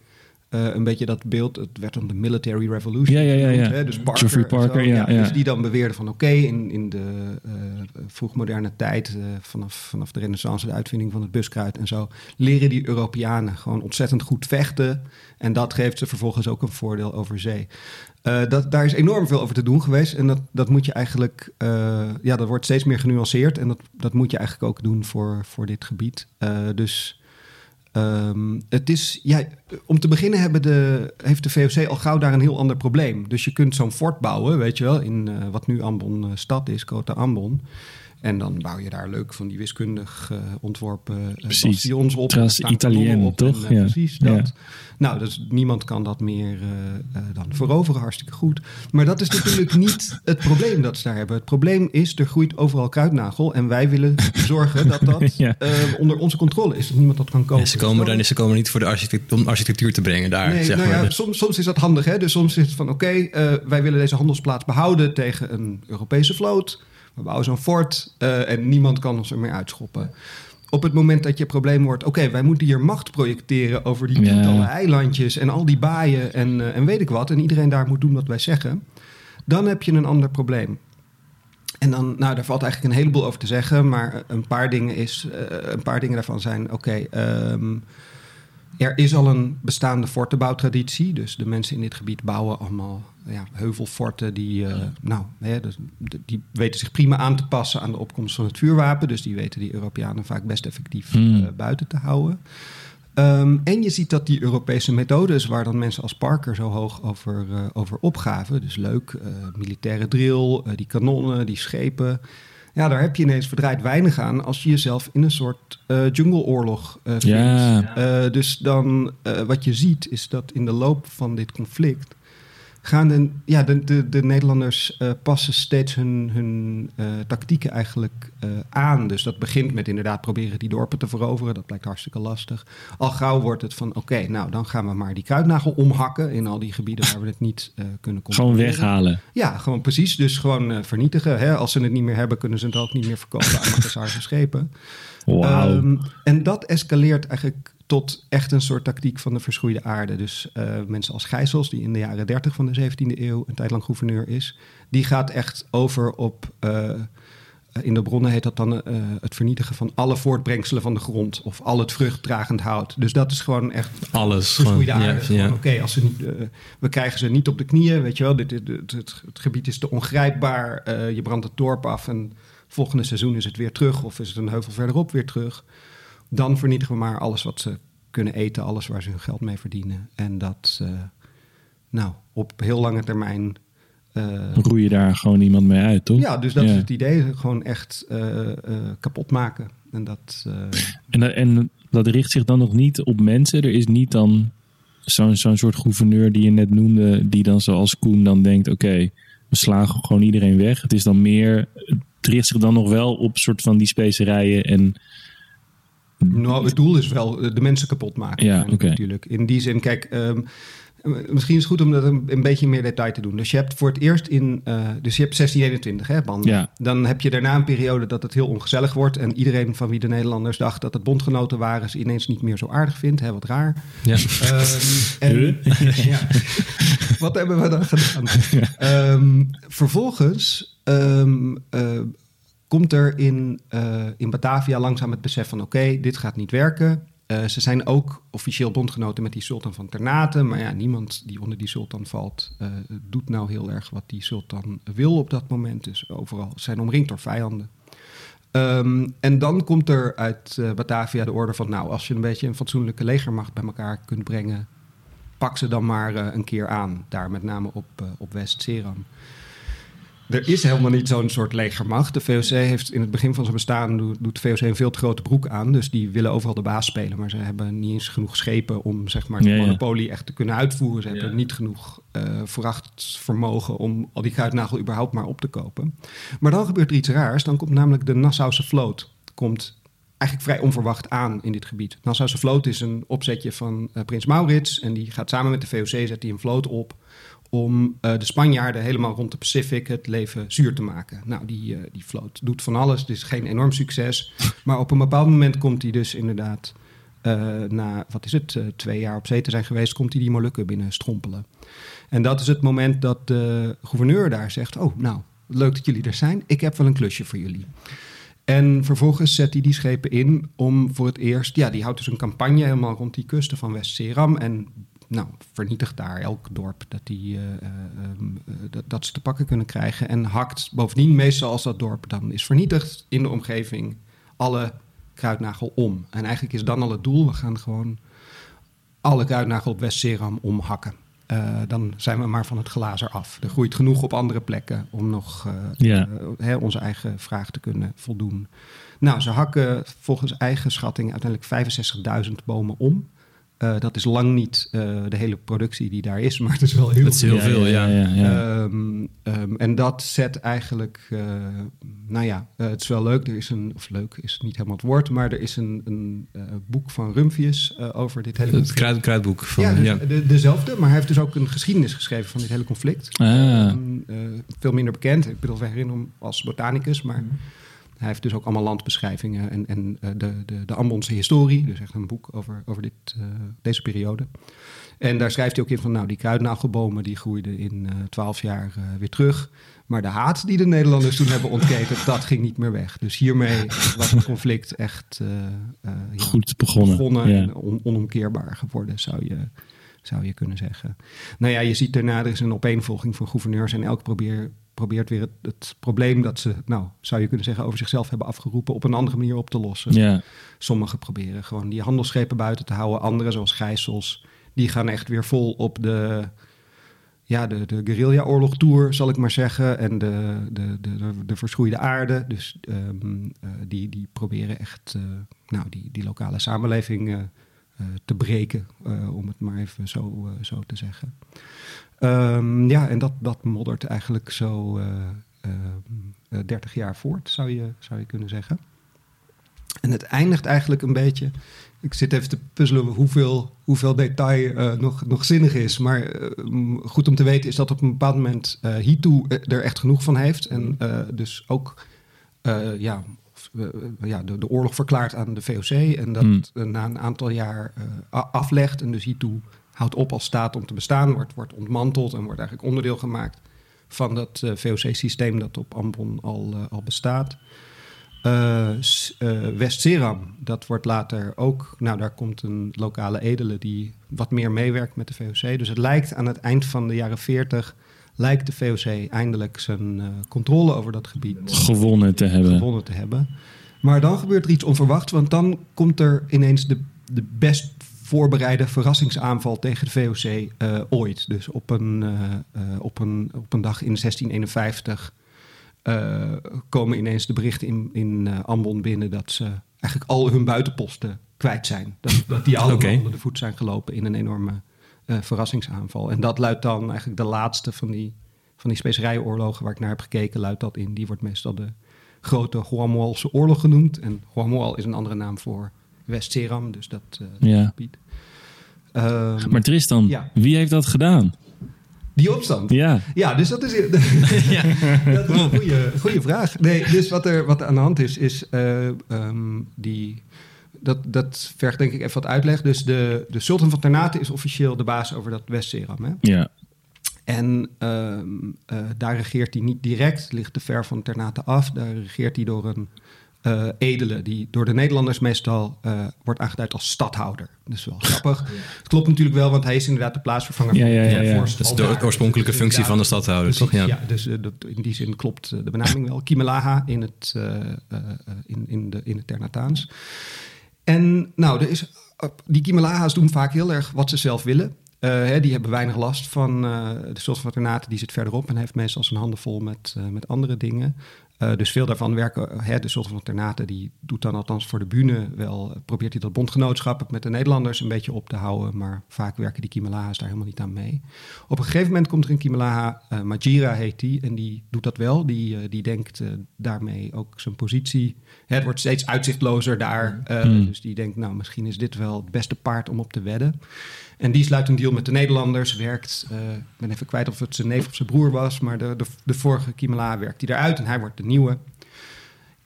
uh, een beetje dat beeld, het werd dan de Military Revolution. Ja, ja, ja. ja. Hè? Dus Parker, Geoffrey Parker, zo, ja, ja. Dus die dan beweerde van oké, in, in de uh, vroegmoderne tijd, uh, vanaf, vanaf de renaissance, de uitvinding van het buskruid en zo, leren die Europeanen gewoon ontzettend goed vechten. En dat geeft ze vervolgens ook een voordeel over zee. Dat, daar is enorm veel over te doen geweest. En dat, dat moet je eigenlijk, ja, dat wordt steeds meer genuanceerd. En dat, dat moet je eigenlijk ook doen voor, voor dit gebied. Dus um, het is, ja, om te beginnen hebben de, heeft de VOC al gauw daar een heel ander probleem. Dus je kunt zo'n fort bouwen, weet je wel, in wat nu Ambon stad is, Kota Ambon. En dan bouw je daar leuk van die wiskundig uh, ontworpen uh, bastions op. Tras Italien, toch? En, uh, ja. Precies dat. Ja. Nou, dus niemand kan dat meer dan veroveren, hartstikke goed. Maar dat is natuurlijk niet het probleem dat ze daar hebben. Het probleem is, er groeit overal kruidnagel. En wij willen zorgen dat dat ja. onder onze controle is. Dat niemand dat kan kopen. Ja, ze, komen dan, ze komen niet voor de architectuur, om architectuur te brengen daar, nee, zeg nou maar. Ja, soms, soms is dat handig, hè. Dus soms is het van, oké, okay, wij willen deze handelsplaats behouden tegen een Europese vloot. We bouwen zo'n fort uh, en niemand kan ons er meer uitschoppen. Op het moment dat je probleem wordt, oké, okay, wij moeten hier macht projecteren over die tientallen ja. eilandjes en al die baaien en, uh, en weet ik wat. En iedereen daar moet doen wat wij zeggen. Dan heb je een ander probleem. En dan, nou, daar valt eigenlijk een heleboel over te zeggen, maar een paar dingen, is, uh, een paar dingen daarvan zijn, oké, okay, um, er is al een bestaande fortenbouwtraditie. Dus de mensen in dit gebied bouwen allemaal ja, heuvelforten die, uh, nou, hè, dus, die weten zich prima aan te passen aan de opkomst van het vuurwapen. Dus die weten die Europeanen vaak best effectief Hmm. uh, buiten te houden. Um, en je ziet dat die Europese methodes, waar dan mensen als Parker zo hoog over, uh, over opgaven, dus leuk, militaire drill, die kanonnen, die schepen, ja, daar heb je ineens verdraaid weinig aan als je jezelf in een soort uh, jungleoorlog uh, vindt. Ja. Uh, dus dan wat je ziet is dat in de loop van dit conflict gaan de, ja, de, de, de Nederlanders passen steeds hun, hun tactieken eigenlijk aan. Dus dat begint met inderdaad proberen die dorpen te veroveren. Dat blijkt hartstikke lastig. Al gauw wordt het van oké, okay, nou dan gaan we maar die kruidnagel omhakken in al die gebieden waar we het niet kunnen Gewoon weghalen. Ja, gewoon precies. Dus gewoon vernietigen. Hè? Als ze het niet meer hebben, kunnen ze het ook niet meer verkopen aan Makassarse schepen. Wow. Um, en dat escaleert eigenlijk tot echt een soort tactiek van de verschroeide aarde. Dus uh, mensen als Gijsels, die in de jaren 30 van de 17e eeuw een tijd lang gouverneur is, die gaat echt over op. Uh, in de bronnen heet dat dan uh, het vernietigen van alle voortbrengselen van de grond. Of al het vruchtdragend hout. Dus dat is gewoon echt alles. Verschroeide gewoon, aarde. Ja, ja. Oké, okay, als ze niet, we krijgen ze niet op de knieën. Weet je wel, dit, het, het, gebied is te ongrijpbaar. Je brandt het dorp af en volgende seizoen is het weer terug. Of is het een heuvel verderop weer terug. Dan vernietigen we maar alles wat ze kunnen eten. Alles waar ze hun geld mee verdienen. En dat, uh, nou, op heel lange termijn uh, roei je daar gewoon iemand mee uit, toch? Ja, dus dat ja. is het idee. Gewoon echt uh, kapot maken. En dat, en, dat, en dat richt zich dan nog niet op mensen. Er is niet dan zo'n zo'n soort gouverneur die je net noemde... die dan zoals Koen dan denkt... oké, okay, we slagen gewoon iedereen weg. Het is dan meer... Het richt zich dan nog wel op soort van die specerijen en... Nou, het doel is wel de mensen kapot maken. Ja. Okay. Natuurlijk. In die zin, kijk... Um, Misschien is het goed om dat een, een, beetje meer detail te doen. Dus je hebt voor het eerst in... Uh, dus je hebt 1621, hè, banden. Ja. Dan heb je daarna een periode dat het heel ongezellig wordt... en iedereen van wie de Nederlanders dacht dat het bondgenoten waren... ze ineens niet meer zo aardig vindt. Hè, wat raar. Ja. Um, en, ja. Wat hebben we dan gedaan? Ja. Um, vervolgens... Um, uh, komt er in, uh, in Batavia langzaam het besef van... oké, dit gaat niet werken... Uh, ze zijn ook officieel bondgenoten met die sultan van Ternate. Maar ja, niemand die onder die sultan valt, uh, doet nou heel erg wat die sultan wil op dat moment. Dus overal zijn omringd door vijanden. Um, en dan komt er uit Batavia de orde van... nou, als je een beetje een fatsoenlijke legermacht bij elkaar kunt brengen... pak ze dan maar een keer aan. Daar met name op, op West-Seram. Er is helemaal niet zo'n soort legermacht. De VOC heeft in het begin van zijn bestaan doet, de VOC een veel te grote broek aan. Dus die willen overal de baas spelen. Maar ze hebben niet eens genoeg schepen om zeg maar, de Ja, ja. monopolie echt te kunnen uitvoeren. Ze hebben niet genoeg eh vermogen om al die kruidnagel überhaupt maar op te kopen. Maar dan gebeurt er iets raars. Dan komt namelijk de Nassause vloot. Komt eigenlijk vrij onverwacht aan in dit gebied. De Nassause vloot is een opzetje van eh, prins Maurits. En die gaat samen met de VOC zet die een vloot op om de Spanjaarden helemaal rond de Pacific het leven zuur te maken. Nou, die, die vloot doet van alles. Het is geen enorm succes. Maar op een bepaald moment komt hij dus inderdaad... na, wat is het, twee jaar op zee te zijn geweest... komt hij die Molukken binnen strompelen. En dat is het moment dat de gouverneur daar zegt... oh, nou, leuk dat jullie er zijn. Ik heb wel een klusje voor jullie. En vervolgens zet hij die schepen in om voor het eerst... Ja, die houdt dus een campagne helemaal rond die kusten van West-Seram... en nou, vernietigt daar elk dorp dat, die, uh, dat, dat, ze te pakken kunnen krijgen. En hakt bovendien, meestal als dat dorp dan is vernietigd in de omgeving, alle kruidnagel om. En eigenlijk is dan al het doel, we gaan gewoon alle kruidnagel op West-Seram omhakken. Uh, dan zijn we maar van het glazer af. Er groeit genoeg op andere plekken om nog uh, ja. uh, onze eigen vraag te kunnen voldoen. Nou, ze hakken volgens eigen schatting uiteindelijk 65.000 bomen om. Uh, dat is lang niet uh, de hele productie die daar is, maar het is wel heel, is heel veel. Ja, ja, ja um, um, en dat zet eigenlijk, uh, nou ja, het is wel leuk. Er is een, of leuk is niet helemaal het woord, maar er is een, een boek van Rumphius over dit hele. Het kruid, kruidboek van. Ja, ja. De, dezelfde, maar hij heeft dus ook een geschiedenis geschreven van dit hele conflict. Ah. Um, veel minder bekend. Ik bedoel, we herinneren hem als botanicus, maar. Mm. Hij heeft dus ook allemaal landbeschrijvingen en, en uh, de, de, de Ambonse historie. Dus echt een boek over, over dit, uh, deze periode. En daar schrijft hij ook in van, nou, die kruidnagelbomen die groeiden in twaalf uh, jaar weer terug. Maar de haat die de Nederlanders toen hebben ontketen, dat ging niet meer weg. Dus hiermee was het conflict echt goed begonnen, begonnen ja. en on, onomkeerbaar geworden, zou je, zou je kunnen zeggen. Nou ja, je ziet daarna, er is een opeenvolging van gouverneurs en elk probeer, probeert weer het, het, probleem dat ze, nou, zou je kunnen zeggen, over zichzelf hebben afgeroepen, op een andere manier op te lossen. Ja. Sommigen proberen gewoon die handelsschepen buiten te houden. Anderen, zoals Gijsels, die gaan echt weer vol op de, ja, de, de guerrilla-oorlog-tour, zal ik maar zeggen. En de, de, de, de, de verschroeide aarde. Dus um, uh, die, die proberen echt, uh, nou, die, die lokale samenleving... Uh, te breken, uh, om het maar even zo, uh, zo te zeggen. Um, ja, en dat, dat moddert eigenlijk zo 30 jaar voort, zou je, zou je kunnen zeggen. En het eindigt eigenlijk een beetje. Ik zit even te puzzelen hoeveel, hoeveel detail nog, nog zinnig is. Maar goed om te weten is dat op een bepaald moment Hitu er echt genoeg van heeft. En dus ook ja, ja, de, de, oorlog verklaart aan de VOC en dat mm. na een aantal jaar uh, aflegt en dus hiertoe houdt op als staat om te bestaan, wordt, wordt ontmanteld en wordt eigenlijk onderdeel gemaakt van dat uh, VOC-systeem dat op Ambon al, uh, al bestaat. West-Seram, dat wordt later ook, nou daar komt een lokale edele die wat meer meewerkt met de VOC. Dus het lijkt aan het eind van de jaren 40 lijkt de VOC eindelijk zijn uh, controle over dat gebied gewonnen te hebben. Gewonnen te hebben. Maar dan gebeurt er iets onverwachts, want dan komt er ineens de, de best voorbereide verrassingsaanval tegen de VOC uh, ooit. Dus op een, uh, op, een, op een dag in 1651 komen ineens de berichten in, in Ambon binnen dat ze eigenlijk al hun buitenposten kwijt zijn. Dat, dat die allemaal okay. onder de voet zijn gelopen in een enorme uh, verrassingsaanval. En dat luidt dan eigenlijk de laatste van die, van die specerijoorlogen waar ik naar heb gekeken, luidt dat in. Die wordt meestal de grote Guamualse oorlog genoemd. En Guamual is een andere naam voor West-Seram, dus dat, uh, ja. gebied. Um, maar Tristan, ja. wie heeft dat gedaan? Die opstand? Ja. Ja, dus dat is, ja, dat is een goede, goede vraag. Nee, dus wat er, wat er aan de hand is, is uh, um, die dat, dat vergt denk ik even wat uitleg. Dus de, de sultan van Ternate is officieel de baas over dat West-Seram. Hè? Ja. En uh, uh, daar regeert hij niet direct, ligt te ver van Ternate af. Daar regeert hij door een uh, edele, die door de Nederlanders meestal wordt aangeduid als stadhouder. Dat is wel grappig. Ja. Het klopt natuurlijk wel, want hij is inderdaad de plaatsvervanger ja, ja, ja, ja. Dat is de oorspronkelijke functie van de stadhouder, toch? Ja, ja dus dat, in die zin klopt de benaming wel. Kimelaha in het, in, in, de, in het Ternataans. En nou, er is, die Kimelaha's doen vaak heel erg wat ze zelf willen. Uh, hè, die hebben weinig last van uh, de sultan van die zit verderop en heeft meestal zijn handen vol met, uh, met andere dingen. Uh, dus veel daarvan werken, hè, de Sultan van Ternate, die doet dan althans voor de bühne wel, probeert hij dat bondgenootschap met de Nederlanders een beetje op te houden, maar vaak werken die Kimalaha's daar helemaal niet aan mee. Op een gegeven moment komt er een Kimalaha, uh, Majira heet die, en die doet dat wel. Die, uh, die denkt daarmee ook zijn positie, hè, het wordt steeds uitzichtlozer daar, mm. dus die denkt, nou misschien is dit wel het beste paard om op te wedden. En die sluit een deal met de Nederlanders, werkt, uh, ik ben even kwijt of het zijn neef of zijn broer was, maar de, de, de vorige Kimela werkt hij eruit en hij wordt de nieuwe.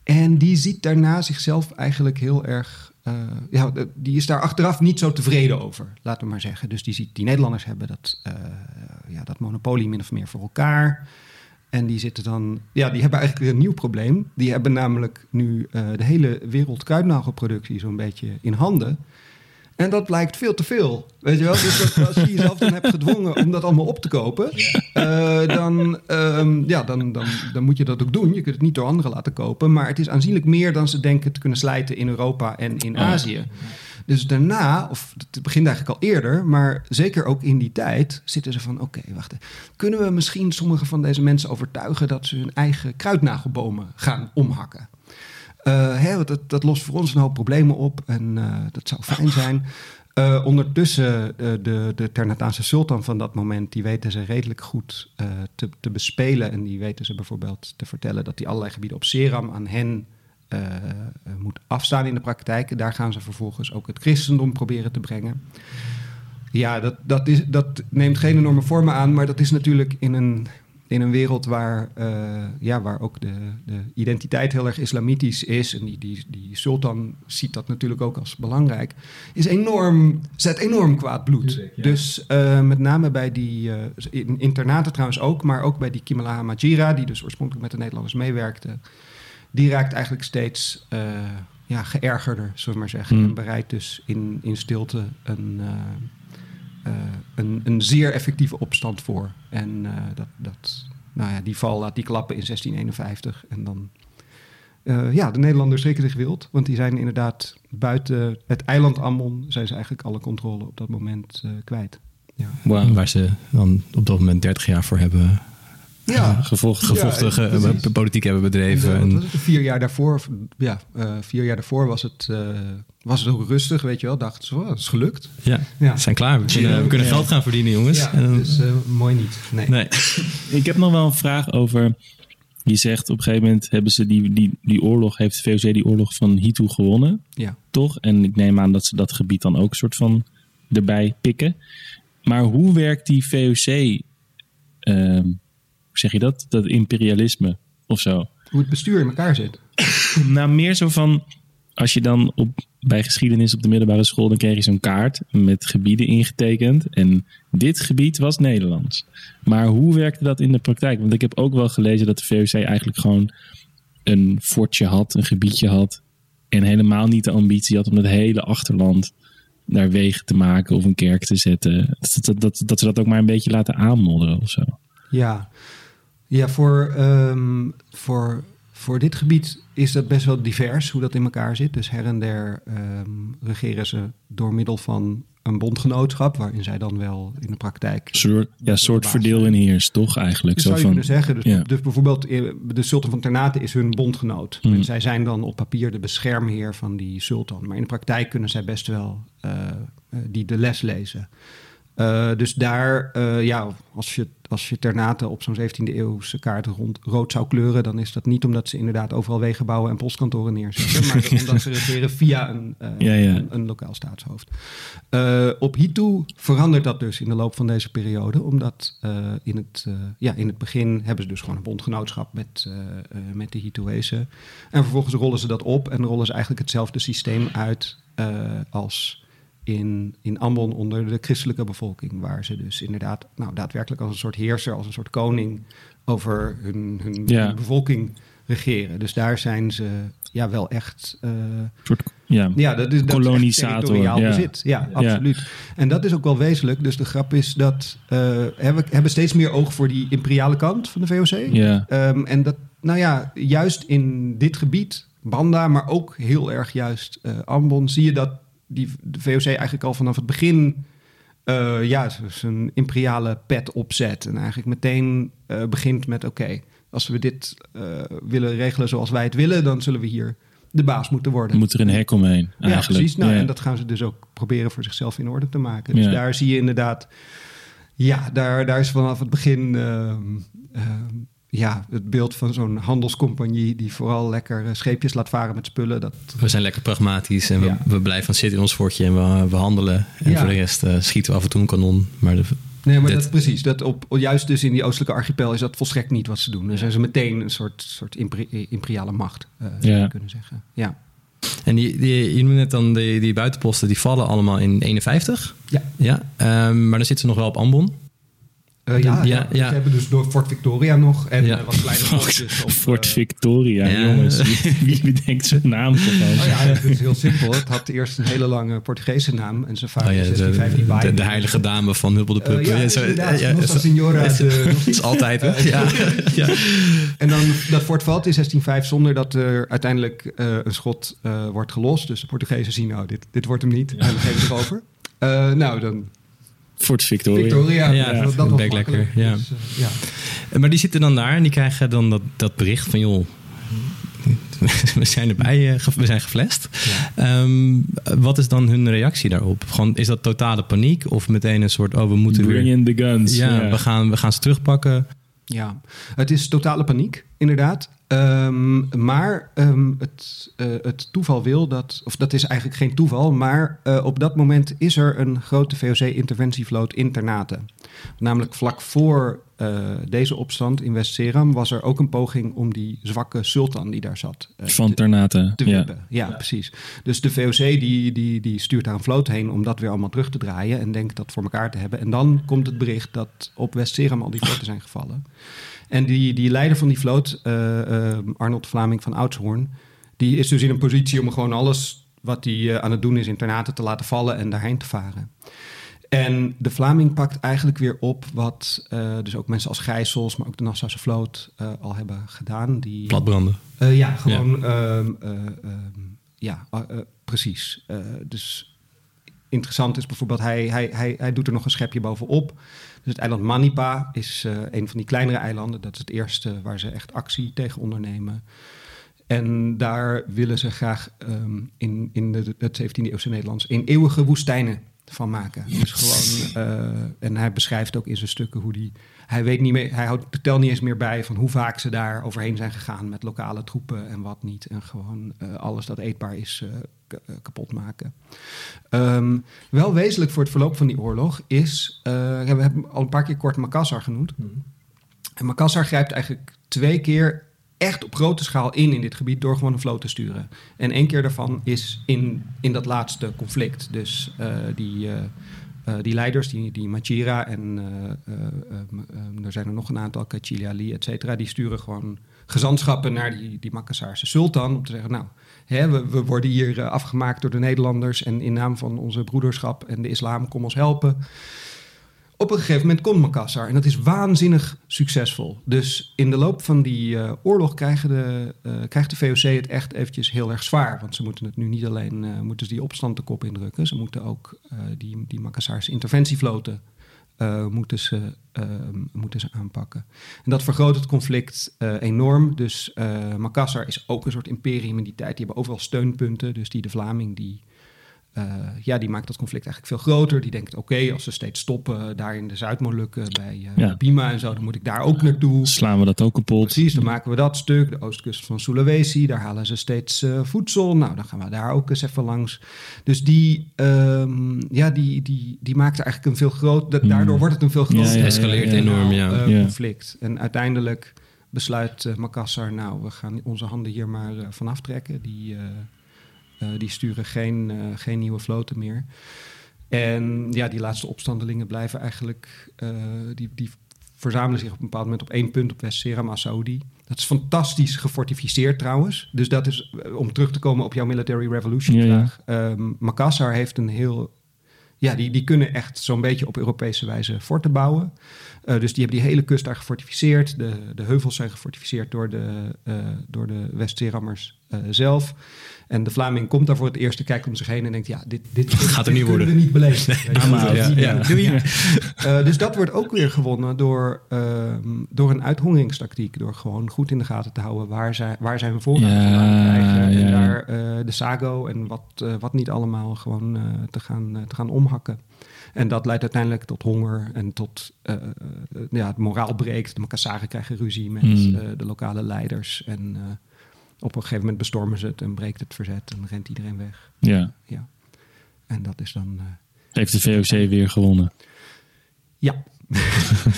En die ziet daarna zichzelf eigenlijk heel erg, uh, ja, die is daar achteraf niet zo tevreden over, laten we maar zeggen. Dus die ziet, die Nederlanders hebben dat, ja, dat monopolie min of meer voor elkaar. En die zitten dan, ja, die hebben eigenlijk een nieuw probleem. Die hebben namelijk nu de hele wereld kruidnagelproductie zo'n beetje in handen. En dat blijkt veel te veel. Weet je wel? Dus als je jezelf dan hebt gedwongen om dat allemaal op te kopen, uh, dan, um, ja, dan, dan, dan moet je dat ook doen. Je kunt het niet door anderen laten kopen. Maar het is aanzienlijk meer dan ze denken te kunnen slijten in Europa en in Azië. Dus daarna, of het begint eigenlijk al eerder, maar zeker ook in die tijd, zitten ze van: oké, okay, wacht. Kunnen we misschien sommige van deze mensen overtuigen dat ze hun eigen kruidnagelbomen gaan omhakken? Uh, hè, dat, dat lost voor ons een hoop problemen op en uh, dat zou fijn zijn. Uh, ondertussen, de, de Ternataanse sultan van dat moment, die weten ze redelijk goed te, te, bespelen. En die weten ze bijvoorbeeld te vertellen dat hij allerlei gebieden op Seram aan hen moet afstaan in de praktijk. Daar gaan ze vervolgens ook het christendom proberen te brengen. Ja, dat, dat, is, dat neemt geen enorme vormen aan, maar dat is natuurlijk in een in een wereld waar, uh, ja, waar ook de, de identiteit heel erg islamitisch is, en die, die, die sultan ziet dat natuurlijk ook als belangrijk, is enorm, zet enorm kwaad bloed. Dus uh, met name bij die uh, in, internaten trouwens ook, maar ook bij die Kimalaha Majira, die dus oorspronkelijk met de Nederlanders meewerkte, die raakt eigenlijk steeds ja, geërgerder, zullen we maar zeggen. Mm. En bereidt dus in, in stilte een uh, een, een, zeer effectieve opstand voor. En uh, dat, dat, nou ja, die val laat die klappen in 1651. En dan, uh, ja, de Nederlanders schrikken zich wild. Want die zijn inderdaad buiten het eiland Ambon... zijn ze eigenlijk alle controle op dat moment kwijt. Ja. Waar ze dan op dat moment 30 jaar voor hebben ja. gevochten, gevochten ja, politiek hebben bedreven. En, vier jaar daarvoor, ja, uh, vier jaar daarvoor was het, uh, was het ook rustig, weet je wel. Dachten ze, oh, het is gelukt. Ja, ja. we zijn klaar. We kunnen, we kunnen geld gaan verdienen, jongens. Ja, en, dus uh, mooi niet. Nee. nee. Ik heb nog wel een vraag over... Je zegt op een gegeven moment hebben ze die, die, die oorlog, heeft de VOC die oorlog van Hitu gewonnen. Ja. Toch? En ik neem aan dat ze dat gebied dan ook een soort van erbij pikken. Maar hoe werkt die VOC uh, hoe zeg je dat? Dat imperialisme of zo. Hoe het bestuur in elkaar zit. nou, meer zo van, als je dan op, bij geschiedenis op de middelbare school, dan kreeg je zo'n kaart met gebieden ingetekend. En dit gebied was Nederlands. Maar hoe werkte dat in de praktijk? Want ik heb ook wel gelezen dat de VOC eigenlijk gewoon een fortje had, een gebiedje had. En helemaal niet de ambitie had om het hele achterland naar wegen te maken of een kerk te zetten. Dat, dat, dat, dat ze dat ook maar een beetje laten aanmodderen of zo. Ja, ja, voor, um, voor, voor dit gebied is dat best wel divers hoe dat in elkaar zit. Dus her en der um, regeren ze door middel van een bondgenootschap, waarin zij dan wel in de praktijk. Soort, ja, soort verdeel in heers, toch eigenlijk? Dat zo zou je van, kunnen zeggen. Dus, ja. dus, bijvoorbeeld eh, de Sultan van Ternate is hun bondgenoot. Mm. En zij zijn dan op papier de beschermheer van die sultan. Maar in de praktijk kunnen zij best wel uh, uh, die de les lezen. Uh, dus daar, uh, ja, als je, als je Ternate op zo'n 17e eeuwse kaart rond, rood zou kleuren, dan is dat niet omdat ze inderdaad overal wegen bouwen en postkantoren neerzetten, maar omdat ze regeren via een, uh, ja, ja. een, een, lokaal staatshoofd. op Hitu verandert dat dus in de loop van deze periode, omdat in, het, ja, in het begin hebben ze dus gewoon een bondgenootschap met, met de Hituezen. En vervolgens rollen ze dat op en rollen ze eigenlijk hetzelfde systeem uit als in, in Ambon onder de christelijke bevolking. Waar ze dus inderdaad nou, daadwerkelijk als een soort heerser, als een soort koning over hun, hun, bevolking regeren. Dus daar zijn ze ja, wel echt. Uh, soort, ja, ja, dat is, dat kolonisator. ja. bezit. Ja, absoluut. En dat is ook wel wezenlijk. Dus de grap is dat uh, hebben, hebben steeds meer oog voor die imperiale kant van de VOC. Ja. Um, en dat, nou ja, juist in dit gebied, Banda, maar ook heel erg juist uh, Ambon, zie je dat die de VOC eigenlijk al vanaf het begin uh, ja, zijn imperiale pet opzet. En eigenlijk meteen uh, begint met: oké, okay, als we dit eh, willen regelen zoals wij het willen, dan zullen we hier de baas moeten worden. Moet er een hek omheen Ja, precies. Nou, Ja. En dat gaan ze dus ook proberen voor zichzelf in orde te maken. Dus Ja. daar zie je inderdaad... Ja, daar, daar is vanaf het begin... ja, het beeld van zo'n handelscompagnie... die vooral lekker eh, scheepjes laat varen met spullen. Dat, We zijn lekker pragmatisch en we, Ja. we blijven zitten in ons fortje en we, we handelen. En Ja. voor de rest eh, schieten we af en toe een kanon. Maar de, nee, maar Dit- dat, precies. Dat op, juist dus in die oostelijke archipel is dat volstrekt niet wat ze doen. Dan zijn ze meteen een soort, soort imperi- imperiale macht, eh, zou je kunnen zeggen. Ja. en die, die, je noemde net dan die, die buitenposten, die vallen allemaal in 51. Ja. Ja, ehm, maar dan zitten ze nog wel op Ambon. Eh, ja, Ja, ja, ja. Ze hebben dus door Fort Victoria nog en Ja. eh, wat kleine op, Fort eh, Victoria, Ja. jongens. Wie, bedenkt zo'n naam toch? Oh ja, het is heel simpel. Het had eerst een hele lange Portugese naam. En zijn vader Oh ja, de, 1615 de, bij. de heilige dame van Hubbel de Pup. Eh, ja, Ja, is zo- ja, altijd, hè? Ja, ja. En dan dat fort valt in 1605 zonder dat er uiteindelijk eh, een schot eh, wordt gelost. Dus de Portugezen zien, nou, dit, dit wordt hem niet. En dan geven ze over. Eh, nou, dan Fort Victoria. Victoria. Ja, dat, dat was lekker, ja. Dus, eh, ja. Maar die zitten dan daar en die krijgen dan dat, dat bericht van... joh, we zijn erbij, eh, we zijn geflasht. Ehm, wat is dan hun reactie daarop? Gewoon, is dat totale paniek of meteen een soort... oh, we moeten Bring weer... in the guns. Ja, We, gaan, we gaan ze terugpakken. Ja, het is totale paniek, inderdaad. Ehm, maar ehm, het, eh, het toeval wil dat, of dat is eigenlijk geen toeval, maar eh, op dat moment is er een grote VOC-interventievloot in Ternate. Namelijk vlak voor eh, deze opstand in West-Seram was er ook een poging om die zwakke sultan die daar zat Van te- Ternate. te Ja. Ja, precies. Dus de VOC die, die, die stuurt daar een vloot heen om dat weer allemaal terug te draaien en denkt dat voor elkaar te hebben. En dan komt het bericht dat op West-Seram al die vloten zijn gevallen. En die, die leider van die vloot, eh, eh, Arnold Vlaming van Oudshoorn, die is dus in een positie om gewoon alles wat hij eh, aan het doen is in Ternate te laten vallen en daarheen te varen. En de Vlaming pakt eigenlijk weer op wat dus ook mensen als Gijsels, maar ook de Nassause vloot al hebben gedaan. Die, Platbranden. ja, gewoon. ehm, eh, ehm, ja, eh, precies. Dus interessant is bijvoorbeeld, hij, hij, hij, hij doet er nog een schepje bovenop. Dus het eiland Manipa is eh, een van die kleinere eilanden. Dat is het eerste waar ze echt actie tegen ondernemen. En daar willen ze graag ehm, in, in de, het 17e eeuwse Nederlands in eeuwige woestijnen van maken. Dus gewoon, eh, en hij beschrijft ook in zijn stukken hoe die. Hij weet niet meer, hij houdt de tel niet eens meer bij van hoe vaak ze daar overheen zijn gegaan met lokale troepen en wat niet. En gewoon eh, alles dat eetbaar is kapot maken. Ehm, wel wezenlijk voor het verloop van die oorlog is, eh, we hebben al een paar keer kort Makassar genoemd. En Makassar grijpt eigenlijk twee keer echt op grote schaal in in dit gebied door gewoon een vloot te sturen. En één keer daarvan is in, in dat laatste conflict. Dus eh, die, eh, eh, die leiders, die, die Machira en eh, eh, eh, eh, er zijn er nog een aantal, Kachilia Ali, et cetera, die sturen gewoon gezantschappen naar die, die Makassaarse sultan om te zeggen, nou, hè, we, worden hier eh, afgemaakt door de Nederlanders en in naam van onze broederschap en de islam, kom ons helpen. Op een gegeven moment komt Makassar en dat is waanzinnig succesvol. Dus in de loop van die eh, oorlog krijgen de, eh, krijgt de VOC het echt eventjes heel erg zwaar. Want ze moeten het nu niet alleen moeten ze die opstand de kop indrukken, ze moeten ook die, die Makassaarse interventievloten eh, moeten, ze, eh, moeten ze aanpakken. En dat vergroot het conflict eh, enorm. Dus eh Makassar is ook een soort imperium in die tijd. Die hebben overal steunpunten. Dus die de Vlaming die eh, ja, die maakt dat conflict eigenlijk veel groter. Die denkt, oké, als ze steeds stoppen daar in de Zuid-Molukken bij eh, Ja. Bima en zo, dan moet ik daar ook naartoe. Slaan we dat ook kapot? Precies, dan maken we dat stuk. De oostkust van Sulawesi, daar halen ze steeds eh, voedsel. Nou, dan gaan we daar ook eens even langs. Dus die, ehm, ja, die, die, die maakt er eigenlijk een veel groter... Hmm. Daardoor wordt het een veel groter... Ja, ja, ja, Escaleert ja. enorm, ja. conflict. En uiteindelijk besluit Makassar, nou, we gaan onze handen hier maar eh, van aftrekken. Die, die sturen geen, eh, geen nieuwe vloten meer. En ja, die laatste opstandelingen blijven eigenlijk, eh, die, die verzamelen zich op een bepaald moment op één punt op West-Seram Saudi. Dat is fantastisch gefortificeerd trouwens. Dus dat is, eh, om terug te komen op jouw military revolution Ja, ja. vraag. Ehm, Makassar heeft een heel ja, die, die kunnen echt zo'n beetje op Europese wijze forten bouwen. Uh, dus die hebben die hele kust daar gefortificeerd. De, de heuvels zijn gefortificeerd door de, uh, door de West-Zeerammers uh, zelf. En de Vlaming komt daar voor het eerst, kijkt om zich heen en denkt: ja, dit, dit, dit gaat er niet worden. we niet beleven. Dus dat wordt ook weer gewonnen door, ehm, door een uithongeringstactiek. Door gewoon goed in de gaten te houden waar, zij, waar zijn we voorraad ja, krijgen. En daar de sago en wat, wat niet allemaal gewoon te, gaan, te gaan omhakken. En dat leidt uiteindelijk tot honger en tot uh, ja, het moraal breekt. De Makassaren krijgen ruzie met mm. uh, de lokale leiders. En op een gegeven moment bestormen ze het en breekt het verzet en rent iedereen weg. Ja. ja. En dat is dan. Heeft de VOC weer gewonnen? Ja.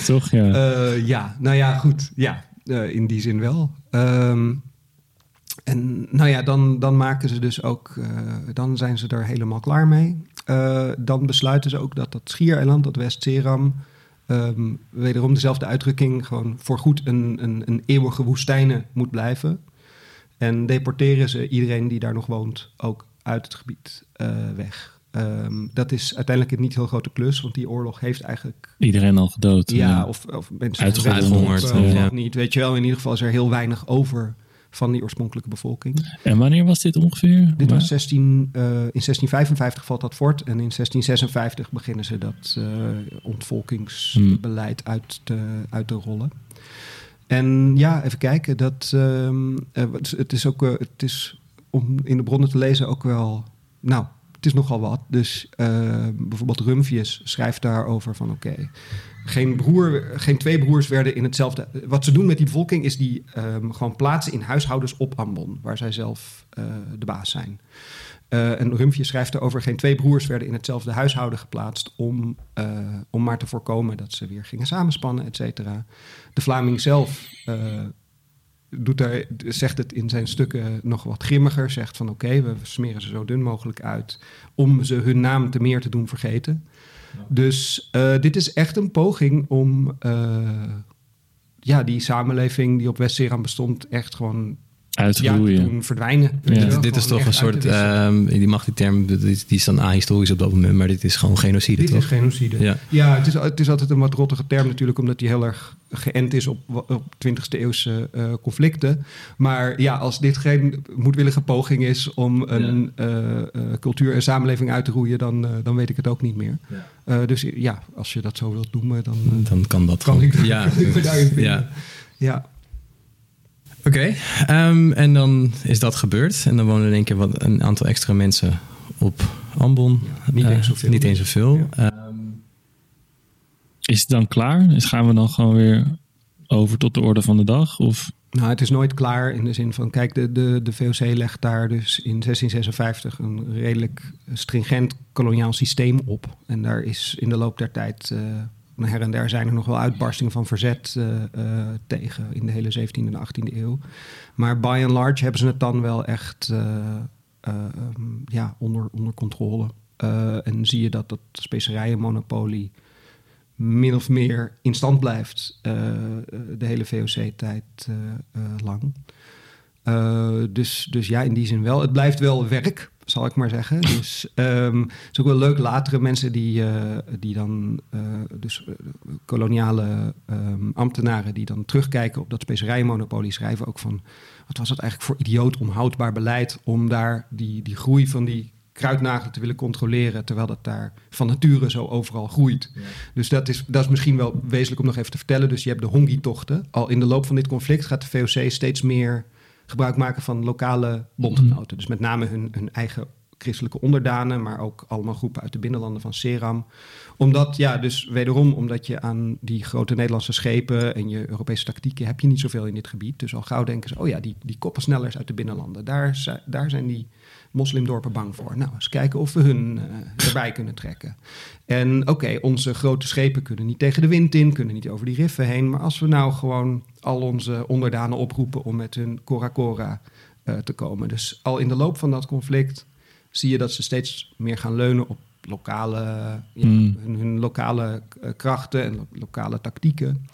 Toch? Ja. ja, nou ja, goed. Ja, in die zin wel. Um, en nou ja, dan, dan maken ze dus ook, dan zijn ze er helemaal klaar mee. Dan besluiten ze ook dat dat schiereiland, dat West-Seram, um, wederom dezelfde uitdrukking, gewoon voorgoed een, een, een eeuwige woestijnen moet blijven. En deporteren ze iedereen die daar nog woont ook uit het gebied uh, weg. Um, dat is uiteindelijk een niet heel grote klus, want die oorlog heeft eigenlijk... Iedereen al gedood. Ja, ja. Of, of mensen uitgehongerd. Of, ja. niet, weet je wel. In ieder geval is er heel weinig over van die oorspronkelijke bevolking. En wanneer was dit ongeveer? Dit was 16, uh, in 1655 valt dat fort en in 1656 beginnen ze dat uh, ontvolkingsbeleid hmm. uit, te, uit te rollen. En ja, even kijken. Dat, uh, het is ook, het is om in de bronnen te lezen ook wel, nou, het is nogal wat. Dus bijvoorbeeld Rumphius schrijft daarover van oké, geen, broer, geen twee broers werden in hetzelfde. Wat ze doen met die bevolking is die um, gewoon plaatsen in huishoudens op Ambon, waar zij zelf uh, de baas zijn. Uh, en Rumpje schrijft erover: geen twee broers werden in hetzelfde huishouden geplaatst om, uh, om maar te voorkomen dat ze weer gingen samenspannen, et cetera. De Vlaming zelf doet daar, zegt het in zijn stukken nog wat grimmiger. Zegt van oké, okay, we smeren ze zo dun mogelijk uit om ze hun naam te meer te doen vergeten. Dus dit is echt een poging om ja, die samenleving die op West-Seram bestond echt gewoon uitgroeien. Ja, doen verdwijnen. Ja. Dit is toch een soort, um, die mag die term, die, die is dan ahistorisch op dat moment, maar dit is gewoon genocide, dit toch? is genocide. Ja, ja het, is, het is altijd een wat rottige term natuurlijk, omdat die heel erg geënt is op, op 20e eeuwse uh, conflicten. Maar ja, als dit geen moedwillige poging is om een ja. uh, uh, cultuur en samenleving uit te roeien, dan, dan weet ik het ook niet meer. Ja. dus ja, als je dat zo wilt noemen, dan, dan kan dat kan gewoon. Ik, ja. ja. Oké, okay, um, en dan is dat gebeurd. En dan wonen in één keer wat, een aantal extra mensen op Ambon. Ja, niet, eens zoveel. niet eens zoveel. Ja. Um, is het dan klaar? Dus gaan we dan gewoon weer over tot de orde van de dag? Of? Nou, het is nooit klaar in de zin van, kijk, de, de, de VOC legt daar dus in 1656 een redelijk stringent koloniaal systeem op. En daar is in de loop der tijd uh, her en der zijn er nog wel uitbarstingen van verzet uh, uh, tegen in de hele 17e en 18e eeuw. Maar by and large hebben ze het dan wel echt uh, um, ja, onder, onder controle. en zie je dat dat specerijenmonopolie min of meer in stand blijft de hele VOC-tijd lang. dus, dus ja, in die zin wel. Het blijft wel werk zal ik maar zeggen. Dus um, het is ook wel leuk, latere mensen die, uh, die dan, uh, dus uh, koloniale um, ambtenaren die dan terugkijken op dat specerijmonopolie, schrijven ook van, wat was dat eigenlijk voor idioot onhoudbaar beleid om daar die, die groei van die kruidnagelen te willen controleren, terwijl dat daar van nature zo overal groeit. Ja. Dus dat is, dat is misschien wel wezenlijk om nog even te vertellen. Dus je hebt de Hongi-tochten. Al in de loop van dit conflict gaat de VOC steeds meer gebruik maken van lokale bondgenoten. Mm. Dus met name hun, hun eigen christelijke onderdanen, maar ook allemaal groepen uit de binnenlanden van Seram. Omdat, ja, dus wederom, omdat je aan die grote Nederlandse schepen en je Europese tactieken heb je niet zoveel in dit gebied. Dus al gauw denken ze, oh ja, die, die koppensnellers uit de binnenlanden, daar, daar zijn die moslimdorpen bang voor. Nou, eens kijken of we hun uh, erbij kunnen trekken. En oké, okay, onze grote schepen kunnen niet tegen de wind in, kunnen niet over die riffen heen. Maar als we nou gewoon al onze onderdanen oproepen om met hun Cora Cora uh, te komen. Dus al in de loop van dat conflict zie je dat ze steeds meer gaan leunen op lokale, ja, Mm. hun, hun lokale eh, krachten en lo- lokale tactieken.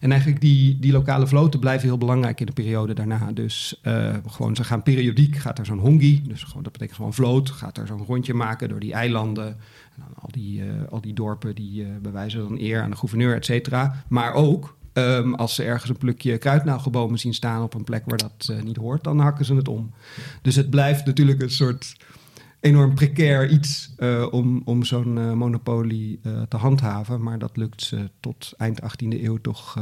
En eigenlijk die, die lokale vloten blijven heel belangrijk in de periode daarna. Dus eh, gewoon, ze gaan periodiek, gaat er zo'n hongi, dus gewoon, dat betekent gewoon vloot, gaat er zo'n rondje maken door die eilanden. En dan al, die, eh, al die dorpen die eh, bewijzen dan eer aan de gouverneur, et cetera. Maar ook ehm, als ze ergens een plukje kruidnagelbomen zien staan op een plek waar dat niet hoort, dan hakken ze het om. Dus het blijft natuurlijk een soort enorm precair iets eh, om, om zo'n eh, monopolie eh, te handhaven. Maar dat lukt ze tot eind 18e eeuw toch,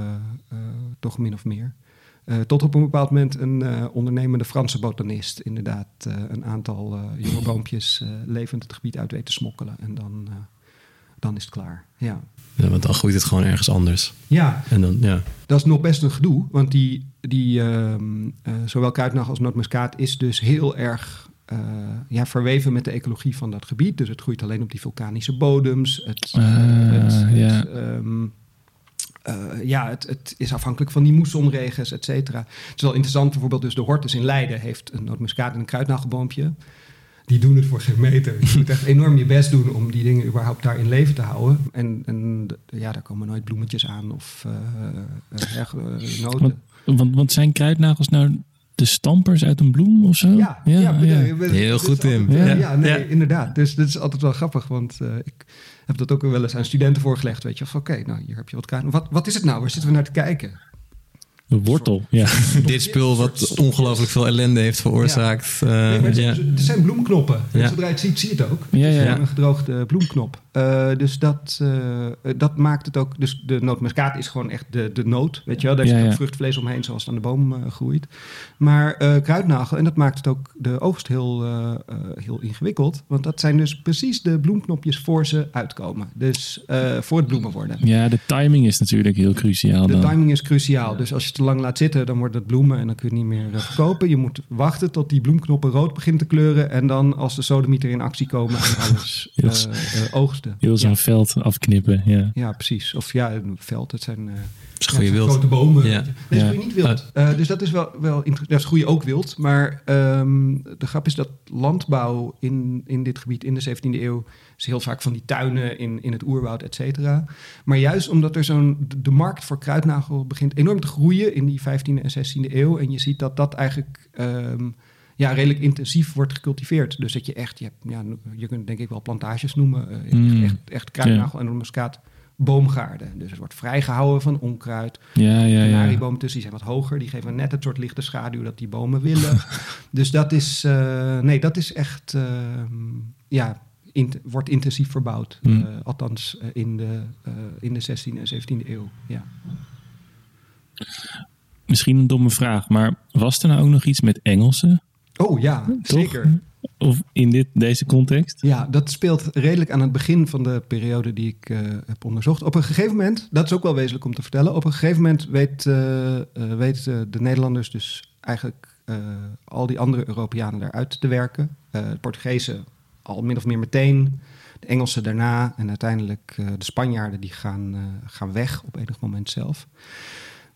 toch min of meer. Tot op een bepaald moment een ondernemende Franse botanist inderdaad een aantal jonge boompjes levend het gebied uit weet te smokkelen. En dan, dan is het klaar. Ja. Ja, want dan groeit het gewoon ergens anders. ja, En dan, ja. dat is nog best een gedoe, want die, die ehm, eh, zowel kruidnagel als nootmuskaat is dus heel erg eh, ja, verweven met de ecologie van dat gebied. Dus het groeit alleen op die vulkanische bodems. Het, het, ja. ehm, eh, ja, het, het is afhankelijk van die moessonregens, et cetera. Het is wel interessant, bijvoorbeeld dus de Hortus in Leiden heeft een nootmuskaat en een kruidnagelboompje. Die doen het voor geen meter. Je moet echt enorm je best doen om die dingen überhaupt daar in leven te houden. En, en ja, daar komen nooit bloemetjes aan of eh, noten. Want, want zijn kruidnagels nou de stampers uit een bloem of zo? Ja, ja, Heel goed, Tim. Ja. Ja, nee, Ja. inderdaad. Dus dit is altijd wel grappig, want eh, ik heb dat ook wel eens aan studenten voorgelegd. Weet je, of oké, nou hier heb je wat kruid. Wat, wat is het nou? Waar zitten we naar te kijken? Een wortel, ja. Dit spul wat ongelooflijk veel ellende heeft veroorzaakt. eh, Nee, maar het, ja. het zijn bloemknoppen. Ja. Zodra je het ziet, zie je het ook. Ja, Het is ja. gewoon Een gedroogde bloemknop. Eh, dus dat, eh, dat maakt het ook... Dus de nootmuskaat is gewoon echt de, de noot. Weet je wel? Daar Ja, zit ook ja. vruchtvlees omheen zoals het aan de boom eh, groeit. Maar eh, kruidnagel, en dat maakt het ook de oogst heel, eh, eh, heel ingewikkeld. Want dat zijn dus precies de bloemknopjes voor ze uitkomen. Dus eh, voor het bloemen worden. Ja, de timing is natuurlijk heel cruciaal De dan. timing is cruciaal. Dus als je te lang laat zitten, dan wordt het bloemen en dan kun je het niet meer eh, verkopen. Je moet wachten tot die bloemknoppen rood beginnen te kleuren. En dan als de sodemieter in actie komen en alles Heel eh, s- eh, oogsten. Heel zo'n ja. veld afknippen, ja. ja, precies. Of ja, een veld. Het zijn, eh, is goede wild. grote bomen. Ja. Dat Ja. is niet wild. Eh, dus dat is wel, wel interessant. Dat is groeien ook wild. Maar ehm, de grap is dat landbouw in, in dit gebied in de 17e eeuw... is heel vaak van die tuinen in, in het oerwoud, et cetera. Maar juist omdat er zo'n... de- markt voor kruidnagel begint enorm te groeien... in die 15e en 16e eeuw. En je ziet dat dat eigenlijk... ehm, ja, redelijk intensief wordt gecultiveerd. Dus dat je echt, je, hebt, ja, je kunt denk ik wel plantages noemen. eh, Mm. Echt, echt kruidnagel en muskaat boomgaarden. Dus het wordt vrijgehouden van onkruid. Ja, ja, ja. Kanariebomen tussen, die zijn wat hoger. Die geven net het soort lichte schaduw dat die bomen willen. dus dat is, eh, nee, dat is echt, eh, ja, int- wordt intensief verbouwd. Hmm. Eh, althans in, de, in de 16e en 17e eeuw. Ja. Misschien een domme vraag, maar was er nou ook nog iets met Engelsen? Oh ja, Toch? zeker. Of in dit, deze context? Ja, dat speelt redelijk aan het begin van de periode die ik eh, heb onderzocht. Op een gegeven moment, dat is ook wel wezenlijk om te vertellen. Op een gegeven moment weet, eh, eh, weten de Nederlanders dus eigenlijk eh, al die andere Europeanen daaruit te werken. Eh de Portugezen al min of meer meteen. De Engelsen daarna en uiteindelijk eh, de Spanjaarden die gaan, eh, gaan weg op enig moment zelf.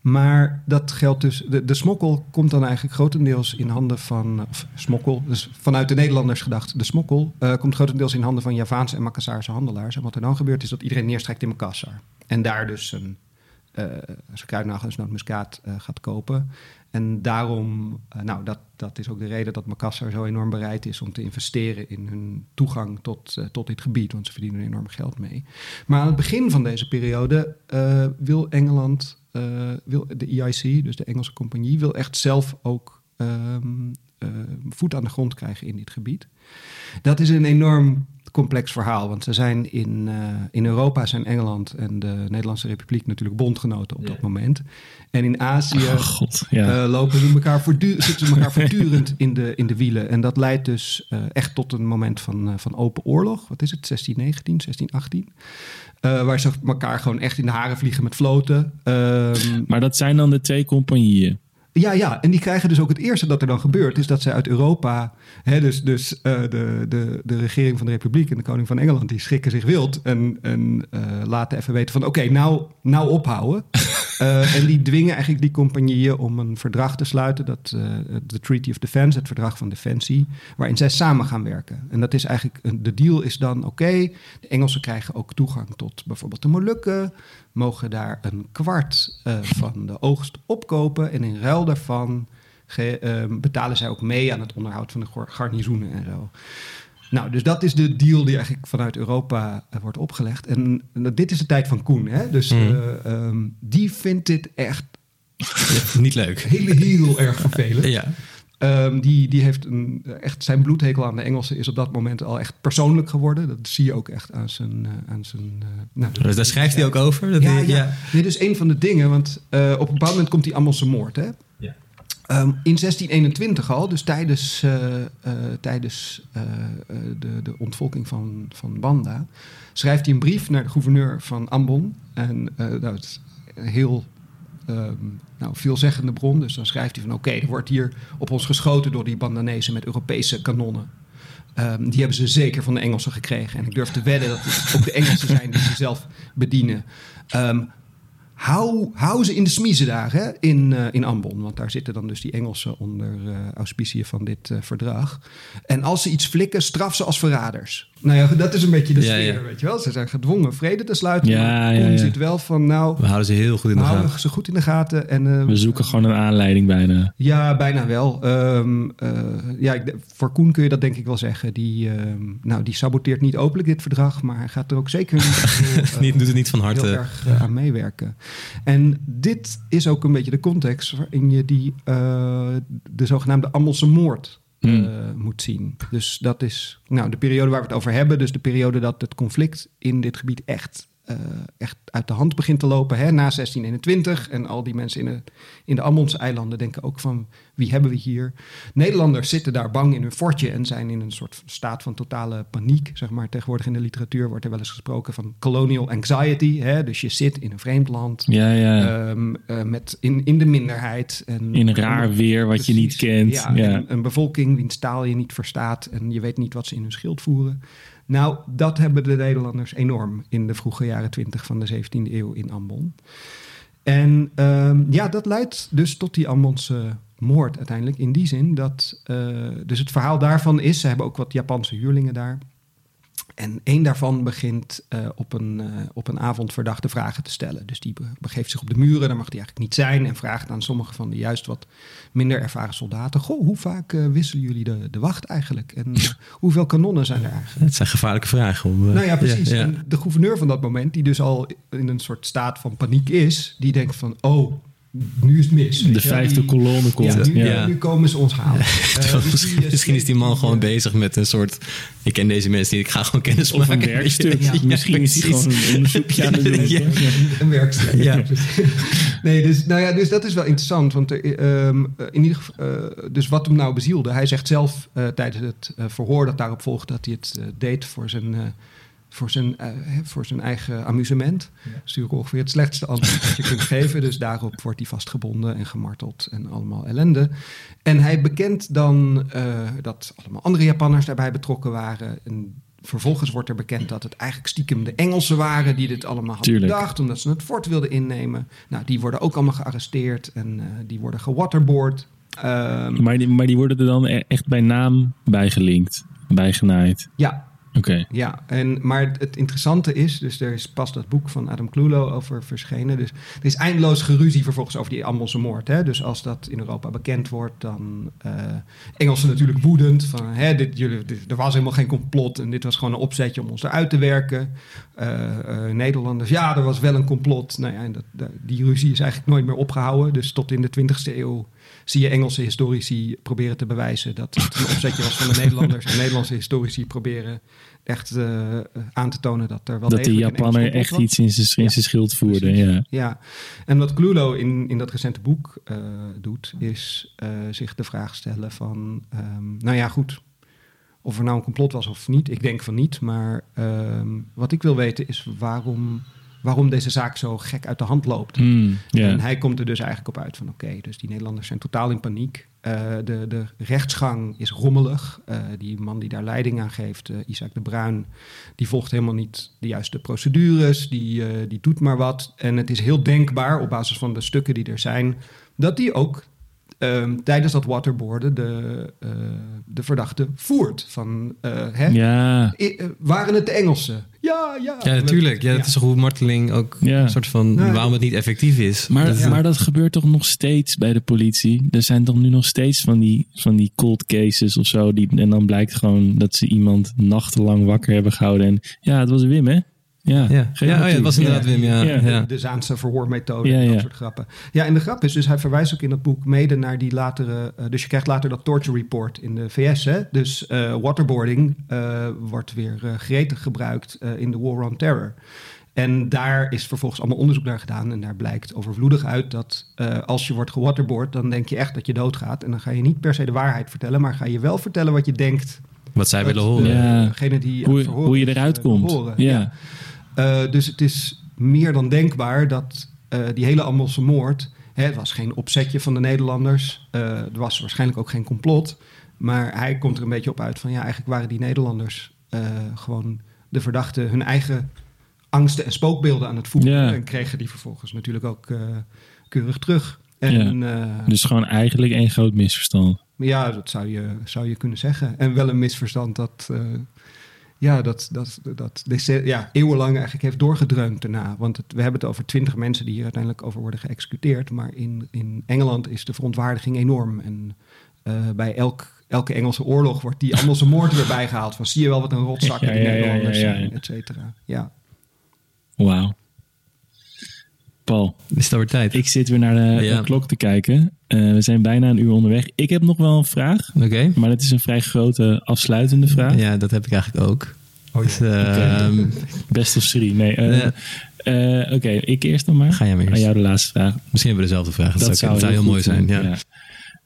Maar dat geldt dus. De, de smokkel komt dan eigenlijk grotendeels in handen van. Smokkel, dus vanuit de Nederlanders gedacht. De smokkel eh, komt grotendeels in handen van Javaanse en Makassarse handelaars. En wat er dan gebeurt is dat iedereen neerstrijkt in Makassar. En daar dus een. eh zijn kruidnagel en nootmuskaat eh gaat kopen. En daarom, nou, dat, dat is ook de reden dat Makassar zo enorm bereid is om te investeren in hun toegang tot, tot dit gebied, want ze verdienen er enorm geld mee. Maar aan het begin van deze periode wil Engeland, wil de EIC, dus de Engelse compagnie, wil echt zelf ook ehm, eh, voet aan de grond krijgen in dit gebied. Dat is een enorm complex verhaal, want ze zijn in, eh, in Europa zijn Engeland en de Nederlandse Republiek natuurlijk bondgenoten op dat moment. En in Azië Oh god, ja. eh, lopen ze elkaar voortdu- zitten ze elkaar voortdurend in de, in de wielen. En dat leidt dus eh, echt tot een moment van, eh, van open oorlog. Wat is het? 1619, 1618. Eh, waar ze elkaar gewoon echt in de haren vliegen met floten. Ehm, maar dat zijn dan de twee compagnieën. ja, ja, en die krijgen dus ook het eerste dat er dan gebeurt, is dat zij uit Europa, hè, dus, dus eh, de, de, de regering van de Republiek en de koning van Engeland, die schrikken zich wild en, en eh, laten even weten van oké, nou, nou ophouden. Eh, en die dwingen eigenlijk die compagnieën om een verdrag te sluiten, dat eh, de Treaty of Defense, het verdrag van defensie, waarin zij samen gaan werken. En dat is eigenlijk, de deal is dan, oké, de Engelsen krijgen ook toegang tot bijvoorbeeld de Molukken, mogen daar een kwart eh, van de oogst opkopen en in ruil daarvan betalen zij ook mee aan het onderhoud van de gar- garnizoenen en zo. Nou, dus dat is de deal die eigenlijk vanuit Europa eh, wordt opgelegd. En dit is de tijd van Koen, hè? Dus Mhm. eh, ehm, die vindt dit echt Niet leuk. heel, heel erg vervelend. Ja. Ehm, die, die heeft een, echt zijn bloedhekel aan de Engelsen is op dat moment al echt persoonlijk geworden. Dat zie je ook echt aan zijn. eh, aan zijn nou, Dus daar schrijft hij ook over. Dat ja, ja. Nee, dus een van de dingen, want op een bepaald moment komt die Ammelse moord. Hè? Ja. Ehm, in 1621 al, dus tijdens, eh, eh, tijdens eh, de, de ontvolking van, van Banda, schrijft hij een brief naar de gouverneur van Ambon. En het is een heel ehm, nou, veelzeggende bron. Dus dan schrijft hij van oké, er wordt hier op ons geschoten door die Bandanezen met Europese kanonnen. Ehm, die hebben ze zeker van de Engelsen gekregen. En ik durf te wedden dat het ook de Engelsen zijn die ze zelf bedienen. Ehm, hou, hou ze in de smiezen daar hè, in, eh, in Ambon. Want daar zitten dan dus die Engelsen onder eh auspiciën van dit eh, verdrag. En als ze iets flikken, straf ze als verraders. Nou ja, dat is een beetje de sfeer, ja. weet je wel. Ze zijn gedwongen vrede te sluiten. Ja, maar ja, zit wel van, nou, We houden ze heel goed in we de houden gaten. ze goed in de gaten. En, We zoeken gewoon een aanleiding bijna. ja, bijna wel. Ehm, eh, ja, ik, voor Koen kun je dat denk ik wel zeggen. Die, ehm, nou, die saboteert niet openlijk dit verdrag, maar hij gaat er ook zeker niet, doet het niet van harte. heel erg aan meewerken. En dit is ook een beetje de context waarin je die, eh, de zogenaamde Ammelse moord eh, Hmm. moet zien. Dus dat is nou, de periode waar we het over hebben. Dus de periode dat het conflict in dit gebied echt, eh, echt uit de hand begint te lopen. Hè, na 1621. En al die mensen in de, in de Ammonse eilanden denken ook van... wie hebben we hier? Nederlanders zitten daar bang in hun fortje... en zijn in een soort staat van totale paniek. Zeg maar. Tegenwoordig in de literatuur wordt er wel eens gesproken van colonial anxiety. Hè? Dus je zit in een vreemd land... Ja, ja. ehm, eh, met in, in de minderheid. En, In raar weer wat je niet kent. Ja, Ja. en Een, bevolking wiens taal je niet verstaat en je weet niet wat ze in hun schild voeren. Nou, dat hebben de Nederlanders enorm in de vroege jaren 20 van de 17e eeuw in Ambon. En ehm, ja, dat leidt dus tot die Ambonse moord uiteindelijk. In die zin dat, eh, dus het verhaal daarvan is, ze hebben ook wat Japanse huurlingen daar. En één daarvan begint eh, op, een, eh, op een avond verdachte vragen te stellen. Dus die be- begeeft zich op de muren, daar mag die eigenlijk niet zijn. En vraagt aan sommige van de juist wat minder ervaren soldaten: Goh, hoe vaak eh, wisselen jullie de, de wacht eigenlijk? En hoeveel kanonnen zijn er eigenlijk? Het zijn gevaarlijke vragen. Om, Nou ja, precies. ja. En de gouverneur van dat moment, die dus al in een soort staat van paniek is, die denkt van: Oh, nu is het mis. De vijfde kolonne komt. Ja, nu, Ja. nu komen ze ons halen. Eh, dus misschien, eh, misschien is die man gewoon bezig met een soort... Ik ken deze mensen niet, ik ga gewoon kennis Of maken. een werkstuk. Ja, Misschien is hij gewoon een onderzoekje aan het doen. Ja. een werkstuk. Ja. nee, dus, nou ja, dus dat is wel interessant. Want er, ehm, eh, in ieder geval, dus wat hem nou bezielde. Hij zegt zelf eh, tijdens het eh, verhoor dat daarop volgt dat hij het deed voor zijn, eh, voor zijn, eh, voor zijn eigen amusement. Dat is natuurlijk ongeveer het slechtste antwoord dat je kunt geven. Dus daarop wordt hij vastgebonden en gemarteld en allemaal ellende. En hij bekent dan eh, dat allemaal andere Japanners daarbij betrokken waren. En vervolgens wordt er bekend dat het eigenlijk stiekem de Engelsen waren die dit allemaal hadden Tuurlijk. bedacht. Omdat ze het fort wilden innemen. Nou, die worden ook allemaal gearresteerd en eh, die worden gewaterboard. Ehm, Maar die, maar die worden er dan e- echt bij naam bijgelinkt, bijgenaaid. ja, Oké. Ja, en, maar het interessante is, dus er is pas dat boek van Adam Clulo over verschenen. Dus er is eindeloos geruzie vervolgens over die Ambelse moord. Hè? Dus als dat in Europa bekend wordt, dan eh Engelsen natuurlijk woedend. Van, hè, dit, jullie, er was helemaal geen complot en dit was gewoon een opzetje om ons eruit te werken. Eh, eh, Nederlanders, ja, er was wel een complot. Nou ja, en dat- die ruzie is eigenlijk nooit meer opgehouden. Dus tot in de 20e eeuw zie je Engelse historici proberen te bewijzen dat het een opzetje was van de Nederlanders. En Nederlandse historici proberen echt eh, aan te tonen dat er wel Dat Engels Japaner echt iets in zijn, zijn schild voerde. Precies. Ja. Ja, en wat Clulo in, in dat recente boek eh, doet, is eh, zich de vraag stellen van, ehm, nou ja, goed, of er nou een complot was of niet. Ik denk van niet, maar ehm, wat ik wil weten is waarom, waarom deze zaak zo gek uit de hand loopt. Hmm. En hij komt er dus eigenlijk op uit van, oké, dus die Nederlanders zijn totaal in paniek. Eh, de, de rechtsgang is rommelig. Eh, die man die daar leiding aan geeft, uh, Isaac de Bruin, die volgt helemaal niet de juiste procedures. Die, die doet maar wat. En het is heel denkbaar, op basis van de stukken die er zijn, dat die ook Ehm, tijdens dat waterboarden de, uh, de verdachte voert. Van, uh, hè? Ja. I, uh, waren het de Engelsen? Ja, ja. Ja, natuurlijk. Ja, dat is hoe marteling ook Ja. een soort van Ja. waarom het niet effectief is. Maar, Dat- maar dat gebeurt toch nog steeds bij de politie? Er zijn toch nu nog steeds van die, van die cold cases of zo. Die, en dan blijkt gewoon dat ze iemand nachtenlang wakker hebben gehouden. En ja, het was Wim, hè? Ja, ja, ja, oh ja, het was inderdaad Wim. Ja. De, de Zaanse verhoormethode Ja, en dat ja. soort grappen. Ja, en de grap is dus, hij verwijst ook in dat boek mede naar die latere... eh, dus je krijgt later dat torture report in de VS. Hè? Dus eh, waterboarding eh, wordt weer eh, gretig gebruikt eh, in de War on Terror. En daar is vervolgens allemaal onderzoek naar gedaan. En daar blijkt overvloedig uit dat eh, als je wordt gewaterboard... dan denk je echt dat je doodgaat. En dan ga je niet per se de waarheid vertellen... maar ga je wel vertellen wat je denkt Wat zij willen dat, horen. Ja. degene die Hoe, hoe je eruit komt. Ja. Eh, dus het is meer dan denkbaar dat eh, die hele Ambelse moord... Hè, het was geen opzetje van de Nederlanders. eh, er was waarschijnlijk ook geen complot. Maar hij komt er een beetje op uit van... ja, eigenlijk waren die Nederlanders gewoon de verdachten... hun eigen angsten en spookbeelden aan het voeren. Ja. En kregen die vervolgens natuurlijk ook keurig terug. En, Dus gewoon eigenlijk één groot misverstand. ja, dat zou je, zou je kunnen zeggen. En wel een misverstand dat, ja, dat, dat, dat ja, eeuwenlang eigenlijk heeft doorgedreund daarna. Want het, we hebben het over twintig mensen die hier uiteindelijk over worden geëxecuteerd. Maar in, in Engeland is de verontwaardiging enorm. En eh, bij elk, elke Engelse oorlog wordt die Engelse moord weer bijgehaald. Van zie je wel wat een rotzakken Ja, die ja, ja, Nederlanders ja, ja, zijn, ja. et cetera. Ja. Wauw. Paul, Is het alweer tijd? ik zit weer naar de, Ja. de klok te kijken. Eh, we zijn bijna een uur onderweg. Ik heb nog wel een vraag. Oké. Maar het is een vrij grote afsluitende vraag. Ja, dat heb ik eigenlijk ook. Oh, Dus, ehm, Best of three. Nee. eh, eh, Oké, ik eerst dan maar. Ga jij maar eerst. Aan jou de laatste vraag. misschien hebben we dezelfde vraag. Dat, zou, dat zou heel, mooi zijn. Ja. Ja.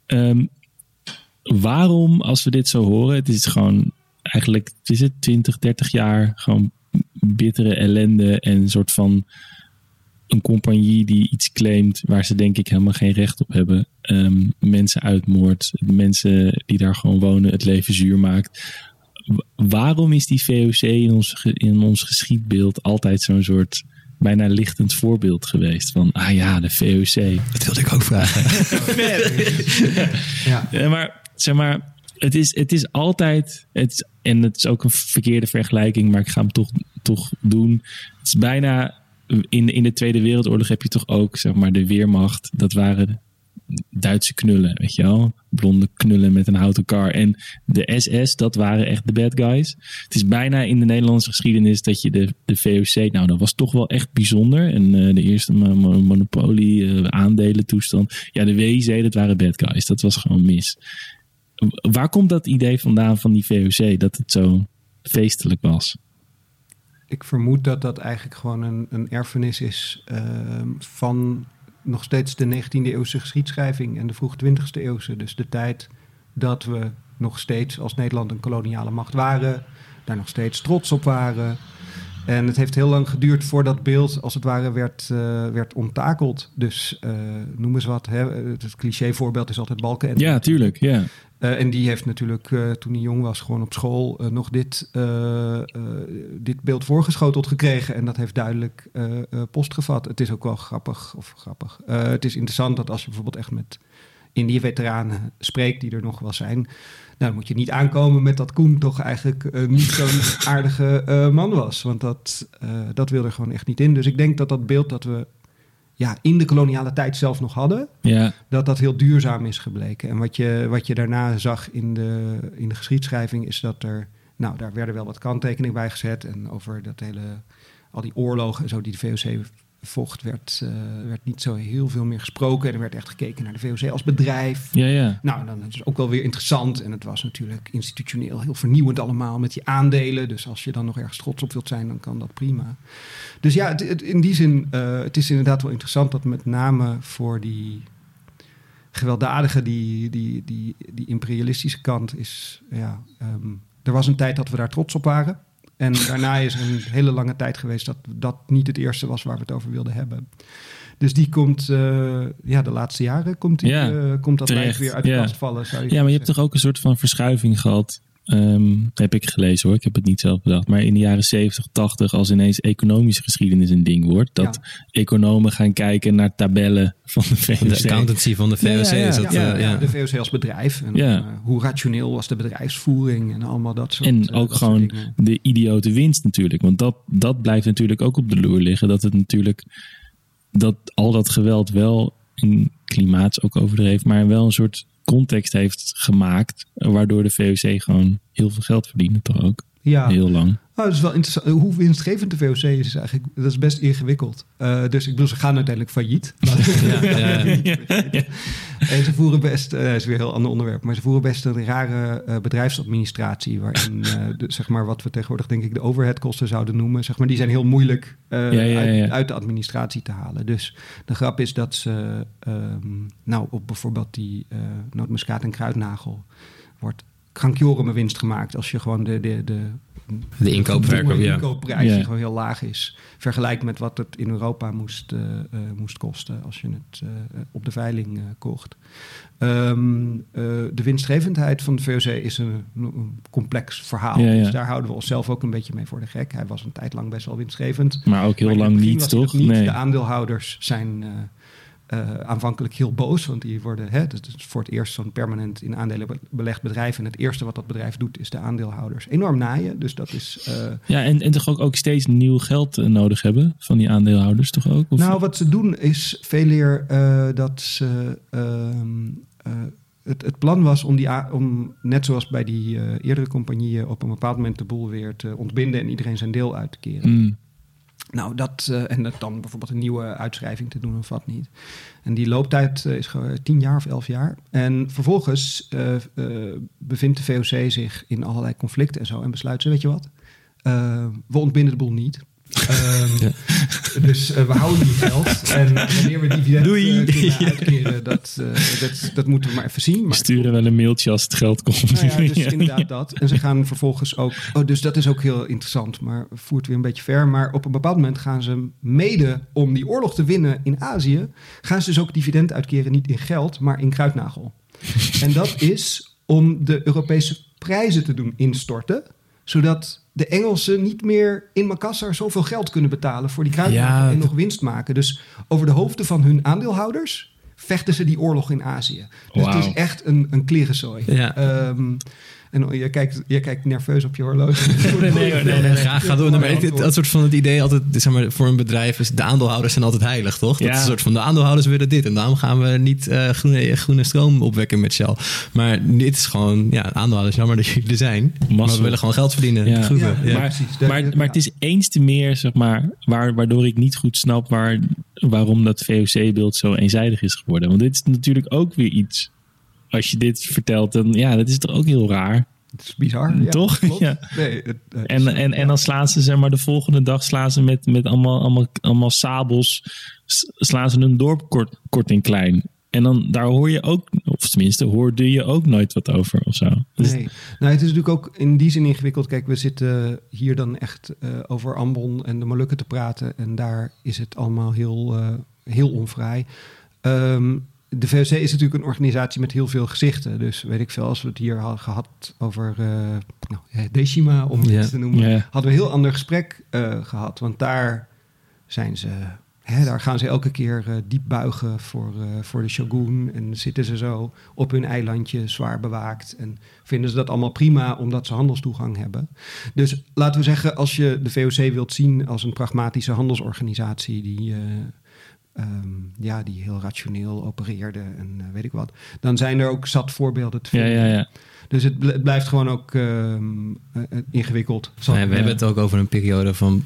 Ehm, waarom, als we dit zo horen, het is gewoon eigenlijk, het is het 20, 30 jaar gewoon bittere ellende en een soort van een compagnie die iets claimt waar ze denk ik helemaal geen recht op hebben. Ehm, mensen uitmoordt, mensen die daar gewoon wonen, het leven zuur maakt. Waarom is die VOC in ons, in ons geschiedbeeld altijd zo'n soort bijna lichtend voorbeeld geweest? Van, ah ja, de VOC. Dat wilde ik ook vragen. Ja. Ja, maar zeg maar, het is, het is altijd, het is- en het is ook een verkeerde vergelijking, maar ik ga hem toch, toch doen. Het is bijna, in, in de Tweede Wereldoorlog heb je toch ook, zeg maar, de Weermacht. Dat waren Duitse knullen, weet je wel? Blonde knullen met een houten kar. En de SS, dat waren echt de bad guys. Het is bijna in de Nederlandse geschiedenis dat je de, de VOC, nou, dat was toch wel echt bijzonder. En eh, de eerste mo- mo- monopolie, eh, aandelen toestand. Ja, de WIC, dat waren bad guys. Dat was gewoon mis. Waar komt dat idee vandaan van die VOC, dat het zo feestelijk was? Ik vermoed dat dat eigenlijk gewoon een, een erfenis is ehm, van nog steeds de 19e eeuwse geschiedschrijving en de vroeg 20e eeuwse. Dus de tijd dat we nog steeds als Nederland een koloniale macht waren, daar nog steeds trots op waren. En het heeft heel lang geduurd voordat beeld, als het ware, werd, eh, werd onttakeld. Dus eh, noem eens wat. Hè? Het clichévoorbeeld is altijd Balken. Ja, tuurlijk. Ja. Eh, en die heeft natuurlijk eh, toen hij jong was, gewoon op school eh, nog dit, dit beeld voorgeschoteld gekregen. En dat heeft duidelijk eh, postgevat. Het is ook wel grappig, of grappig. Het is interessant dat als je bijvoorbeeld echt met Indië-veteranen spreekt, die er nog wel zijn. Nou, dan moet je niet aankomen met dat Koen toch eigenlijk niet zo'n aardige man was. Want dat, dat wil er gewoon echt niet in. Dus ik denk dat dat beeld dat we ja, in de koloniale tijd zelf nog hadden, Ja, dat dat heel duurzaam is gebleken. En wat je, wat je daarna zag in de, in de geschiedschrijving is dat er, nou, daar werden wel wat kanttekeningen bij gezet. En over dat hele, al die oorlogen en zo die de VOC vocht, werd, eh, werd niet zo heel veel meer gesproken. En er werd echt gekeken naar de VOC als bedrijf. ja, ja. Nou, dan is het ook wel weer interessant. En het was natuurlijk institutioneel heel vernieuwend allemaal met die aandelen. Dus als je dan nog ergens trots op wilt zijn, dan kan dat prima. Dus ja, het, het- in die zin, eh, het is inderdaad wel interessant dat met name voor die gewelddadige, die, die, die, die imperialistische kant is, ja, ehm, er was een tijd dat we daar trots op waren. En daarna is er een hele lange tijd geweest dat dat niet het eerste was waar we het over wilden hebben. Dus die komt, eh, ja, de laatste jaren komt, die, Ja, eh, komt dat lijf weer uit de ja. kast vallen. Zou je Ja, maar je hebt toch ook een soort van verschuiving gehad. Ehm, heb ik gelezen hoor, ik heb het niet zelf bedacht. Maar in de jaren 70, 80, als ineens economische geschiedenis een ding wordt. Dat economen gaan kijken naar tabellen van de VOC. De accountancy van de VOC Ja, ja, ja. is dat... ja, eh, de VOC als bedrijf. En Ja. eh, hoe rationeel was de bedrijfsvoering en allemaal dat soort En eh, ook gewoon dingen. de idiote winst natuurlijk. Want dat, dat blijft natuurlijk ook op de loer liggen. Dat het natuurlijk, dat al dat geweld wel, in klimaat ook overdreven, maar wel een soort context heeft gemaakt. Waardoor de VOC gewoon heel veel geld verdiende toch ook. Ja, Heel lang. Oh, dat is wel interessant. Hoe winstgevend de VOC is, is eigenlijk dat is best ingewikkeld. Eh, dus ik bedoel, ze gaan uiteindelijk failliet. En ze voeren best, eh dat is weer een heel ander onderwerp, maar ze voeren best een rare eh, bedrijfsadministratie. Waarin, de, zeg maar, wat we tegenwoordig denk ik de overheadkosten zouden noemen, zeg maar, die zijn heel moeilijk Ja, ja, ja. Uit, uit de administratie te halen. Dus de grap is dat ze, ehm, nou, op bijvoorbeeld die nootmuskaat en kruidnagel wordt krankjoren winst gemaakt als je gewoon de, de, de, De inkoopverkoop, gedwongen ja. inkoopprijs Ja. die gewoon heel laag is. Vergelijk met wat het in Europa moest, eh, eh, moest kosten als je het eh, op de veiling eh, kocht. Ehm, eh, de winstgevendheid van de VOC is een, een complex verhaal. Ja, ja. Dus daar houden we onszelf ook een beetje mee voor de gek. Hij was een tijd lang best wel winstgevend. Maar ook heel Maar lang niet, toch? niet. Nee. De aandeelhouders zijn eh, aanvankelijk heel boos, want die worden, hè, dat is voor het eerst zo'n permanent in aandelen be- belegd bedrijf. En het eerste wat dat bedrijf dout, is de aandeelhouders enorm naaien. Dus dat is. eh, Ja, en, en toch ook, ook steeds nieuw geld eh, nodig hebben van die aandeelhouders, toch ook? Of, nou, wat ze doen is veel eer eh, dat ze. ehm, eh, het, het plan was om, die, om net zoals bij die eerdere compagnieën, op een bepaald moment de boel weer te ontbinden en iedereen zijn deel uit te keren. Mm, Nou, dat, eh, en dan bijvoorbeeld een nieuwe uitschrijving te doen of wat niet. En die looptijd eh, is gewoon tien jaar of elf jaar. En vervolgens eh, eh, bevindt de VOC zich in allerlei conflicten en zo. En besluit ze, weet je wat? Eh, we ontbinden de boel niet. Ehm, Dus eh, we houden die geld. En wanneer we dividend Doei. eh, kunnen uitkeren, dat, eh, dat, dat moeten we maar even zien. we Maar sturen wel een mailtje als het geld komt. nou ja, dus inderdaad dat. En ze gaan vervolgens ook... Oh, dus dat is ook heel interessant, maar voert weer een beetje ver. Maar op een bepaald moment gaan ze mede om die oorlog te winnen in Azië... gaan ze dus ook dividend uitkeren, niet in geld, maar in kruidnagel. en dat is om de Europese prijzen te doen instorten... zodat de Engelsen niet meer in Makassar zoveel geld kunnen betalen... voor die kruidnagel Ja, en nog winst maken. Dus over de hoofden van hun aandeelhouders... vechten ze die oorlog in Azië. Dus het is echt een, een klerenzooi. Ja. Ehm, en je kijkt, je kijkt nerveus op je horloge. nee, nee, nee, nee. Graag ga door. Nee, maar dat soort van het idee altijd, zeg maar, voor een bedrijf is de aandeelhouders zijn altijd heilig, toch? Dat Ja. is een soort van de aandeelhouders willen dit en daarom gaan we niet eh, groene, groene stroom opwekken met Shell. Maar dit is gewoon, ja, aandeelhouders, jammer dat jullie er zijn. Maar we willen gewoon geld verdienen. Ja. Groeven. Ja, Ja. maar, maar, het is eens te meer, zeg maar, waar, waardoor ik niet goed snap waar, waarom dat VOC-beeld zo eenzijdig is geworden. Want dit is natuurlijk ook weer iets. Als je dit vertelt, dan ja, dat is toch ook heel raar. Het is bizar. Ja, Toch? klopt. Ja. Nee, het, het En, is- en, en dan slaan ze, zeg maar, de volgende dag slaan ze met, met allemaal, allemaal, allemaal sabels, slaan ze een dorp kort, kort en klein. En dan, daar hoor je ook, of tenminste, hoorde je ook nooit wat over of zo. Dus- Nee. Nou, het is natuurlijk ook in die zin ingewikkeld. Kijk, we zitten hier dan echt eh, over Ambon en de Molukken te praten. En daar is het allemaal heel, eh, heel onvrij. Ehm, de VOC is natuurlijk een organisatie met heel veel gezichten. Dus weet ik veel, als we het hier hadden gehad over eh, nou, Decima, om het te noemen, hadden we een heel ander gesprek eh, gehad. Want daar zijn ze, hè, daar gaan ze elke keer eh, diep buigen voor, voor de shogun. En zitten ze zo op hun eilandje zwaar bewaakt. En vinden ze dat allemaal prima omdat ze handelstoegang hebben. Dus laten we zeggen, als je de VOC wilt zien als een pragmatische handelsorganisatie die. Eh, ehm, ja, die heel rationeel opereerde en eh, weet ik wat. Dan zijn er ook zat voorbeelden te Ja, vinden. ja, ja. Dus het, bl- het blijft gewoon ook ehm, eh, eh, ingewikkeld. Nee, we hebben het ook over een periode van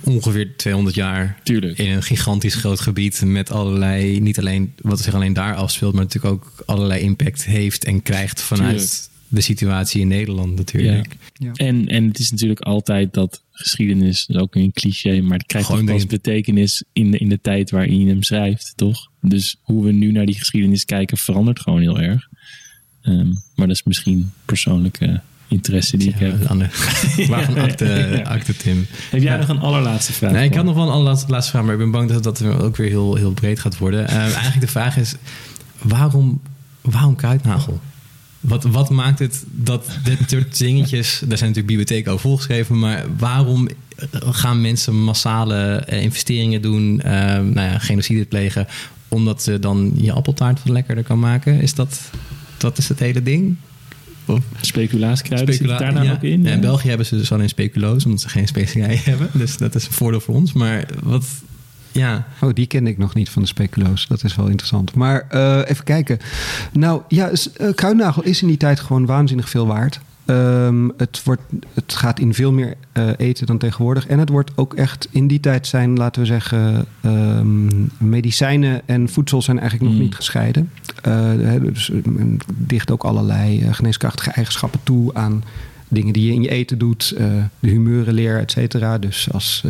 ongeveer 200 jaar Tuurlijk. in een gigantisch groot gebied met allerlei, niet alleen wat zich alleen daar afspeelt, maar natuurlijk ook allerlei impact heeft en krijgt vanuit Tuurlijk. de situatie in Nederland natuurlijk. Ja. En, en het is natuurlijk altijd dat geschiedenis, is ook een cliché, maar het krijgt Gewoon pas betekenis in de, in de tijd waarin je hem schrijft, toch? Dus hoe we nu naar die geschiedenis kijken verandert gewoon heel erg. Ehm, maar dat is misschien persoonlijke interesse die ik Ja, heb. een ander. Waarvan acte, acte Tim. Heb jij Ja. nog een allerlaatste vraag? Nee, ik had nog wel een allerlaatste laatste vraag, maar ik ben bang dat dat ook weer heel, heel breed gaat worden. Eh, eigenlijk de vraag is, waarom, waarom kruidnagel? Wat, wat maakt het dat dit soort dingetjes... Daar zijn natuurlijk bibliotheken over volgeschreven... maar waarom gaan mensen massale eh, investeringen doen... eh, nou ja, genocide plegen... omdat ze dan je appeltaart wat lekkerder kan maken? Is dat, dat is het hele ding? Of Speculaaskruiden zit daar nou ja. ook in? Ja, in België hebben ze dus alleen speculoos, omdat ze geen specerijen hebben. Dus dat is een voordeel voor ons. Maar wat, ja, Oh, die kende ik nog niet van de speculoos. Dat is wel interessant. Maar eh, even kijken. Nou ja, eh, kruidnagel is in die tijd gewoon waanzinnig veel waard. Ehm, het, wordt, het gaat in veel meer eh, eten dan tegenwoordig. En het wordt ook echt in die tijd zijn, laten we zeggen, ehm, medicijnen en voedsel zijn eigenlijk nog Mm. niet gescheiden. Hè, dus men dicht ook allerlei geneeskrachtige eigenschappen toe aan dingen die je in je eten doet, eh, de humeurenleer, et cetera. Dus als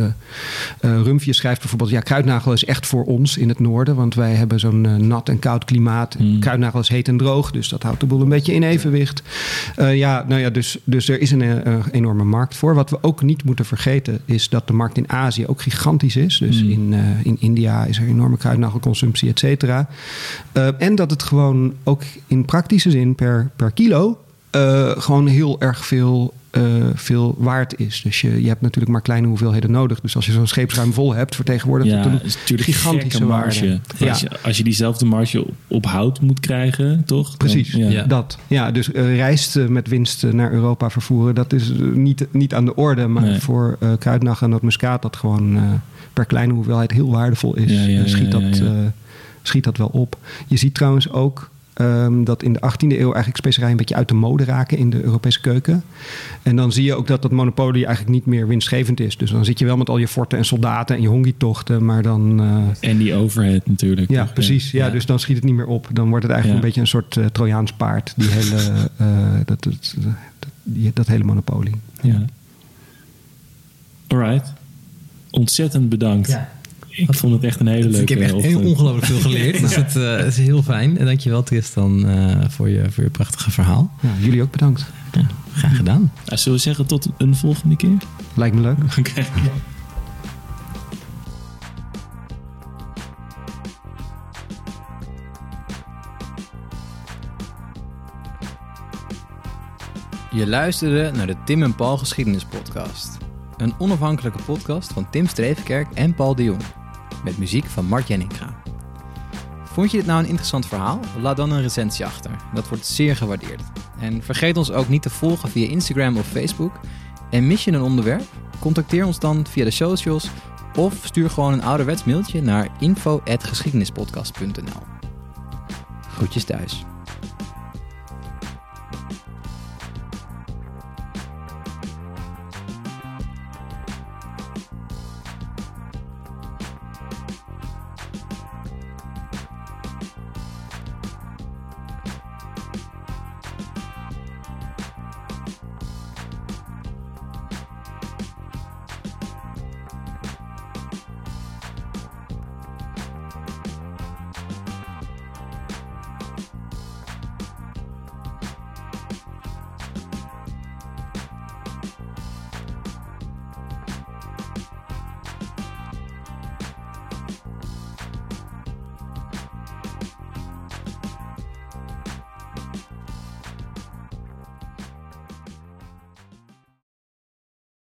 Rumpje schrijft bijvoorbeeld, ja, kruidnagel is echt voor ons in het noorden, want wij hebben zo'n nat en koud klimaat. Mm. Kruidnagel is heet en droog, dus dat houdt de boel een beetje in evenwicht. Ja, nou ja, dus, dus er is een enorme markt voor. Wat we ook niet moeten vergeten is dat de markt in Azië ook gigantisch is. Dus Mm. in, in India is er enorme kruidnagelconsumptie, et cetera. En dat het gewoon ook in praktische zin per, per kilo eh, gewoon heel erg veel, eh, veel waard is. Dus je, je hebt natuurlijk maar kleine hoeveelheden nodig. Dus als je zo'n scheepsruim vol hebt, vertegenwoordigt Ja, het een het is natuurlijk gigantische marge. Ja. Als, je, als je diezelfde marge op, hout moet krijgen, toch? Precies, ja. Ja. dat. Ja, dus rijst eh, met winst naar Europa vervoeren, dat is niet, niet aan de orde. Maar Nee. voor eh kruidnagel en nootmuskaat, dat gewoon per kleine hoeveelheid heel waardevol is, Ja, ja, schiet, ja, ja, dat, eh, schiet dat wel op. Je ziet trouwens ook ehm, dat in de 18e eeuw eigenlijk specerijen een beetje uit de mode raken in de Europese keuken. En dan zie je ook dat dat monopolie eigenlijk niet meer winstgevend is. Dus dan zit je wel met al je forten en soldaten en je hongietochten, maar dan... eh, En die overhead natuurlijk. ja, toch? precies. Ja, Ja. dus dan schiet het niet meer op. Dan wordt het eigenlijk Ja. een beetje een soort eh, Trojaans paard. Die hele, eh, dat, dat, dat, die- dat hele monopolie. Ja. Alright. Ontzettend bedankt. Ik vond het echt een hele leuke ik heb echt heel ongelooflijk veel geleerd. Dus het, eh, het is heel fijn. En dankjewel Tristan eh, voor, je, voor je prachtige verhaal. Ja, jullie ook bedankt. Ja, graag gedaan. Ja, zullen we zeggen tot een volgende keer? Lijkt me leuk. Oké. Je luisterde naar de Tim en Paul Geschiedenis Podcast. Een onafhankelijke podcast van Tim Streefkerk en Paul de Jong. Met muziek van Mart Jenninga. Vond je dit nou een interessant verhaal? Laat dan een recensie achter. Dat wordt zeer gewaardeerd. En vergeet ons ook niet te volgen via Instagram of Facebook. En mis je een onderwerp? Contacteer ons dan via de socials of stuur gewoon een ouderwets mailtje naar info.geschiedenispodcast.nl. Groetjes thuis.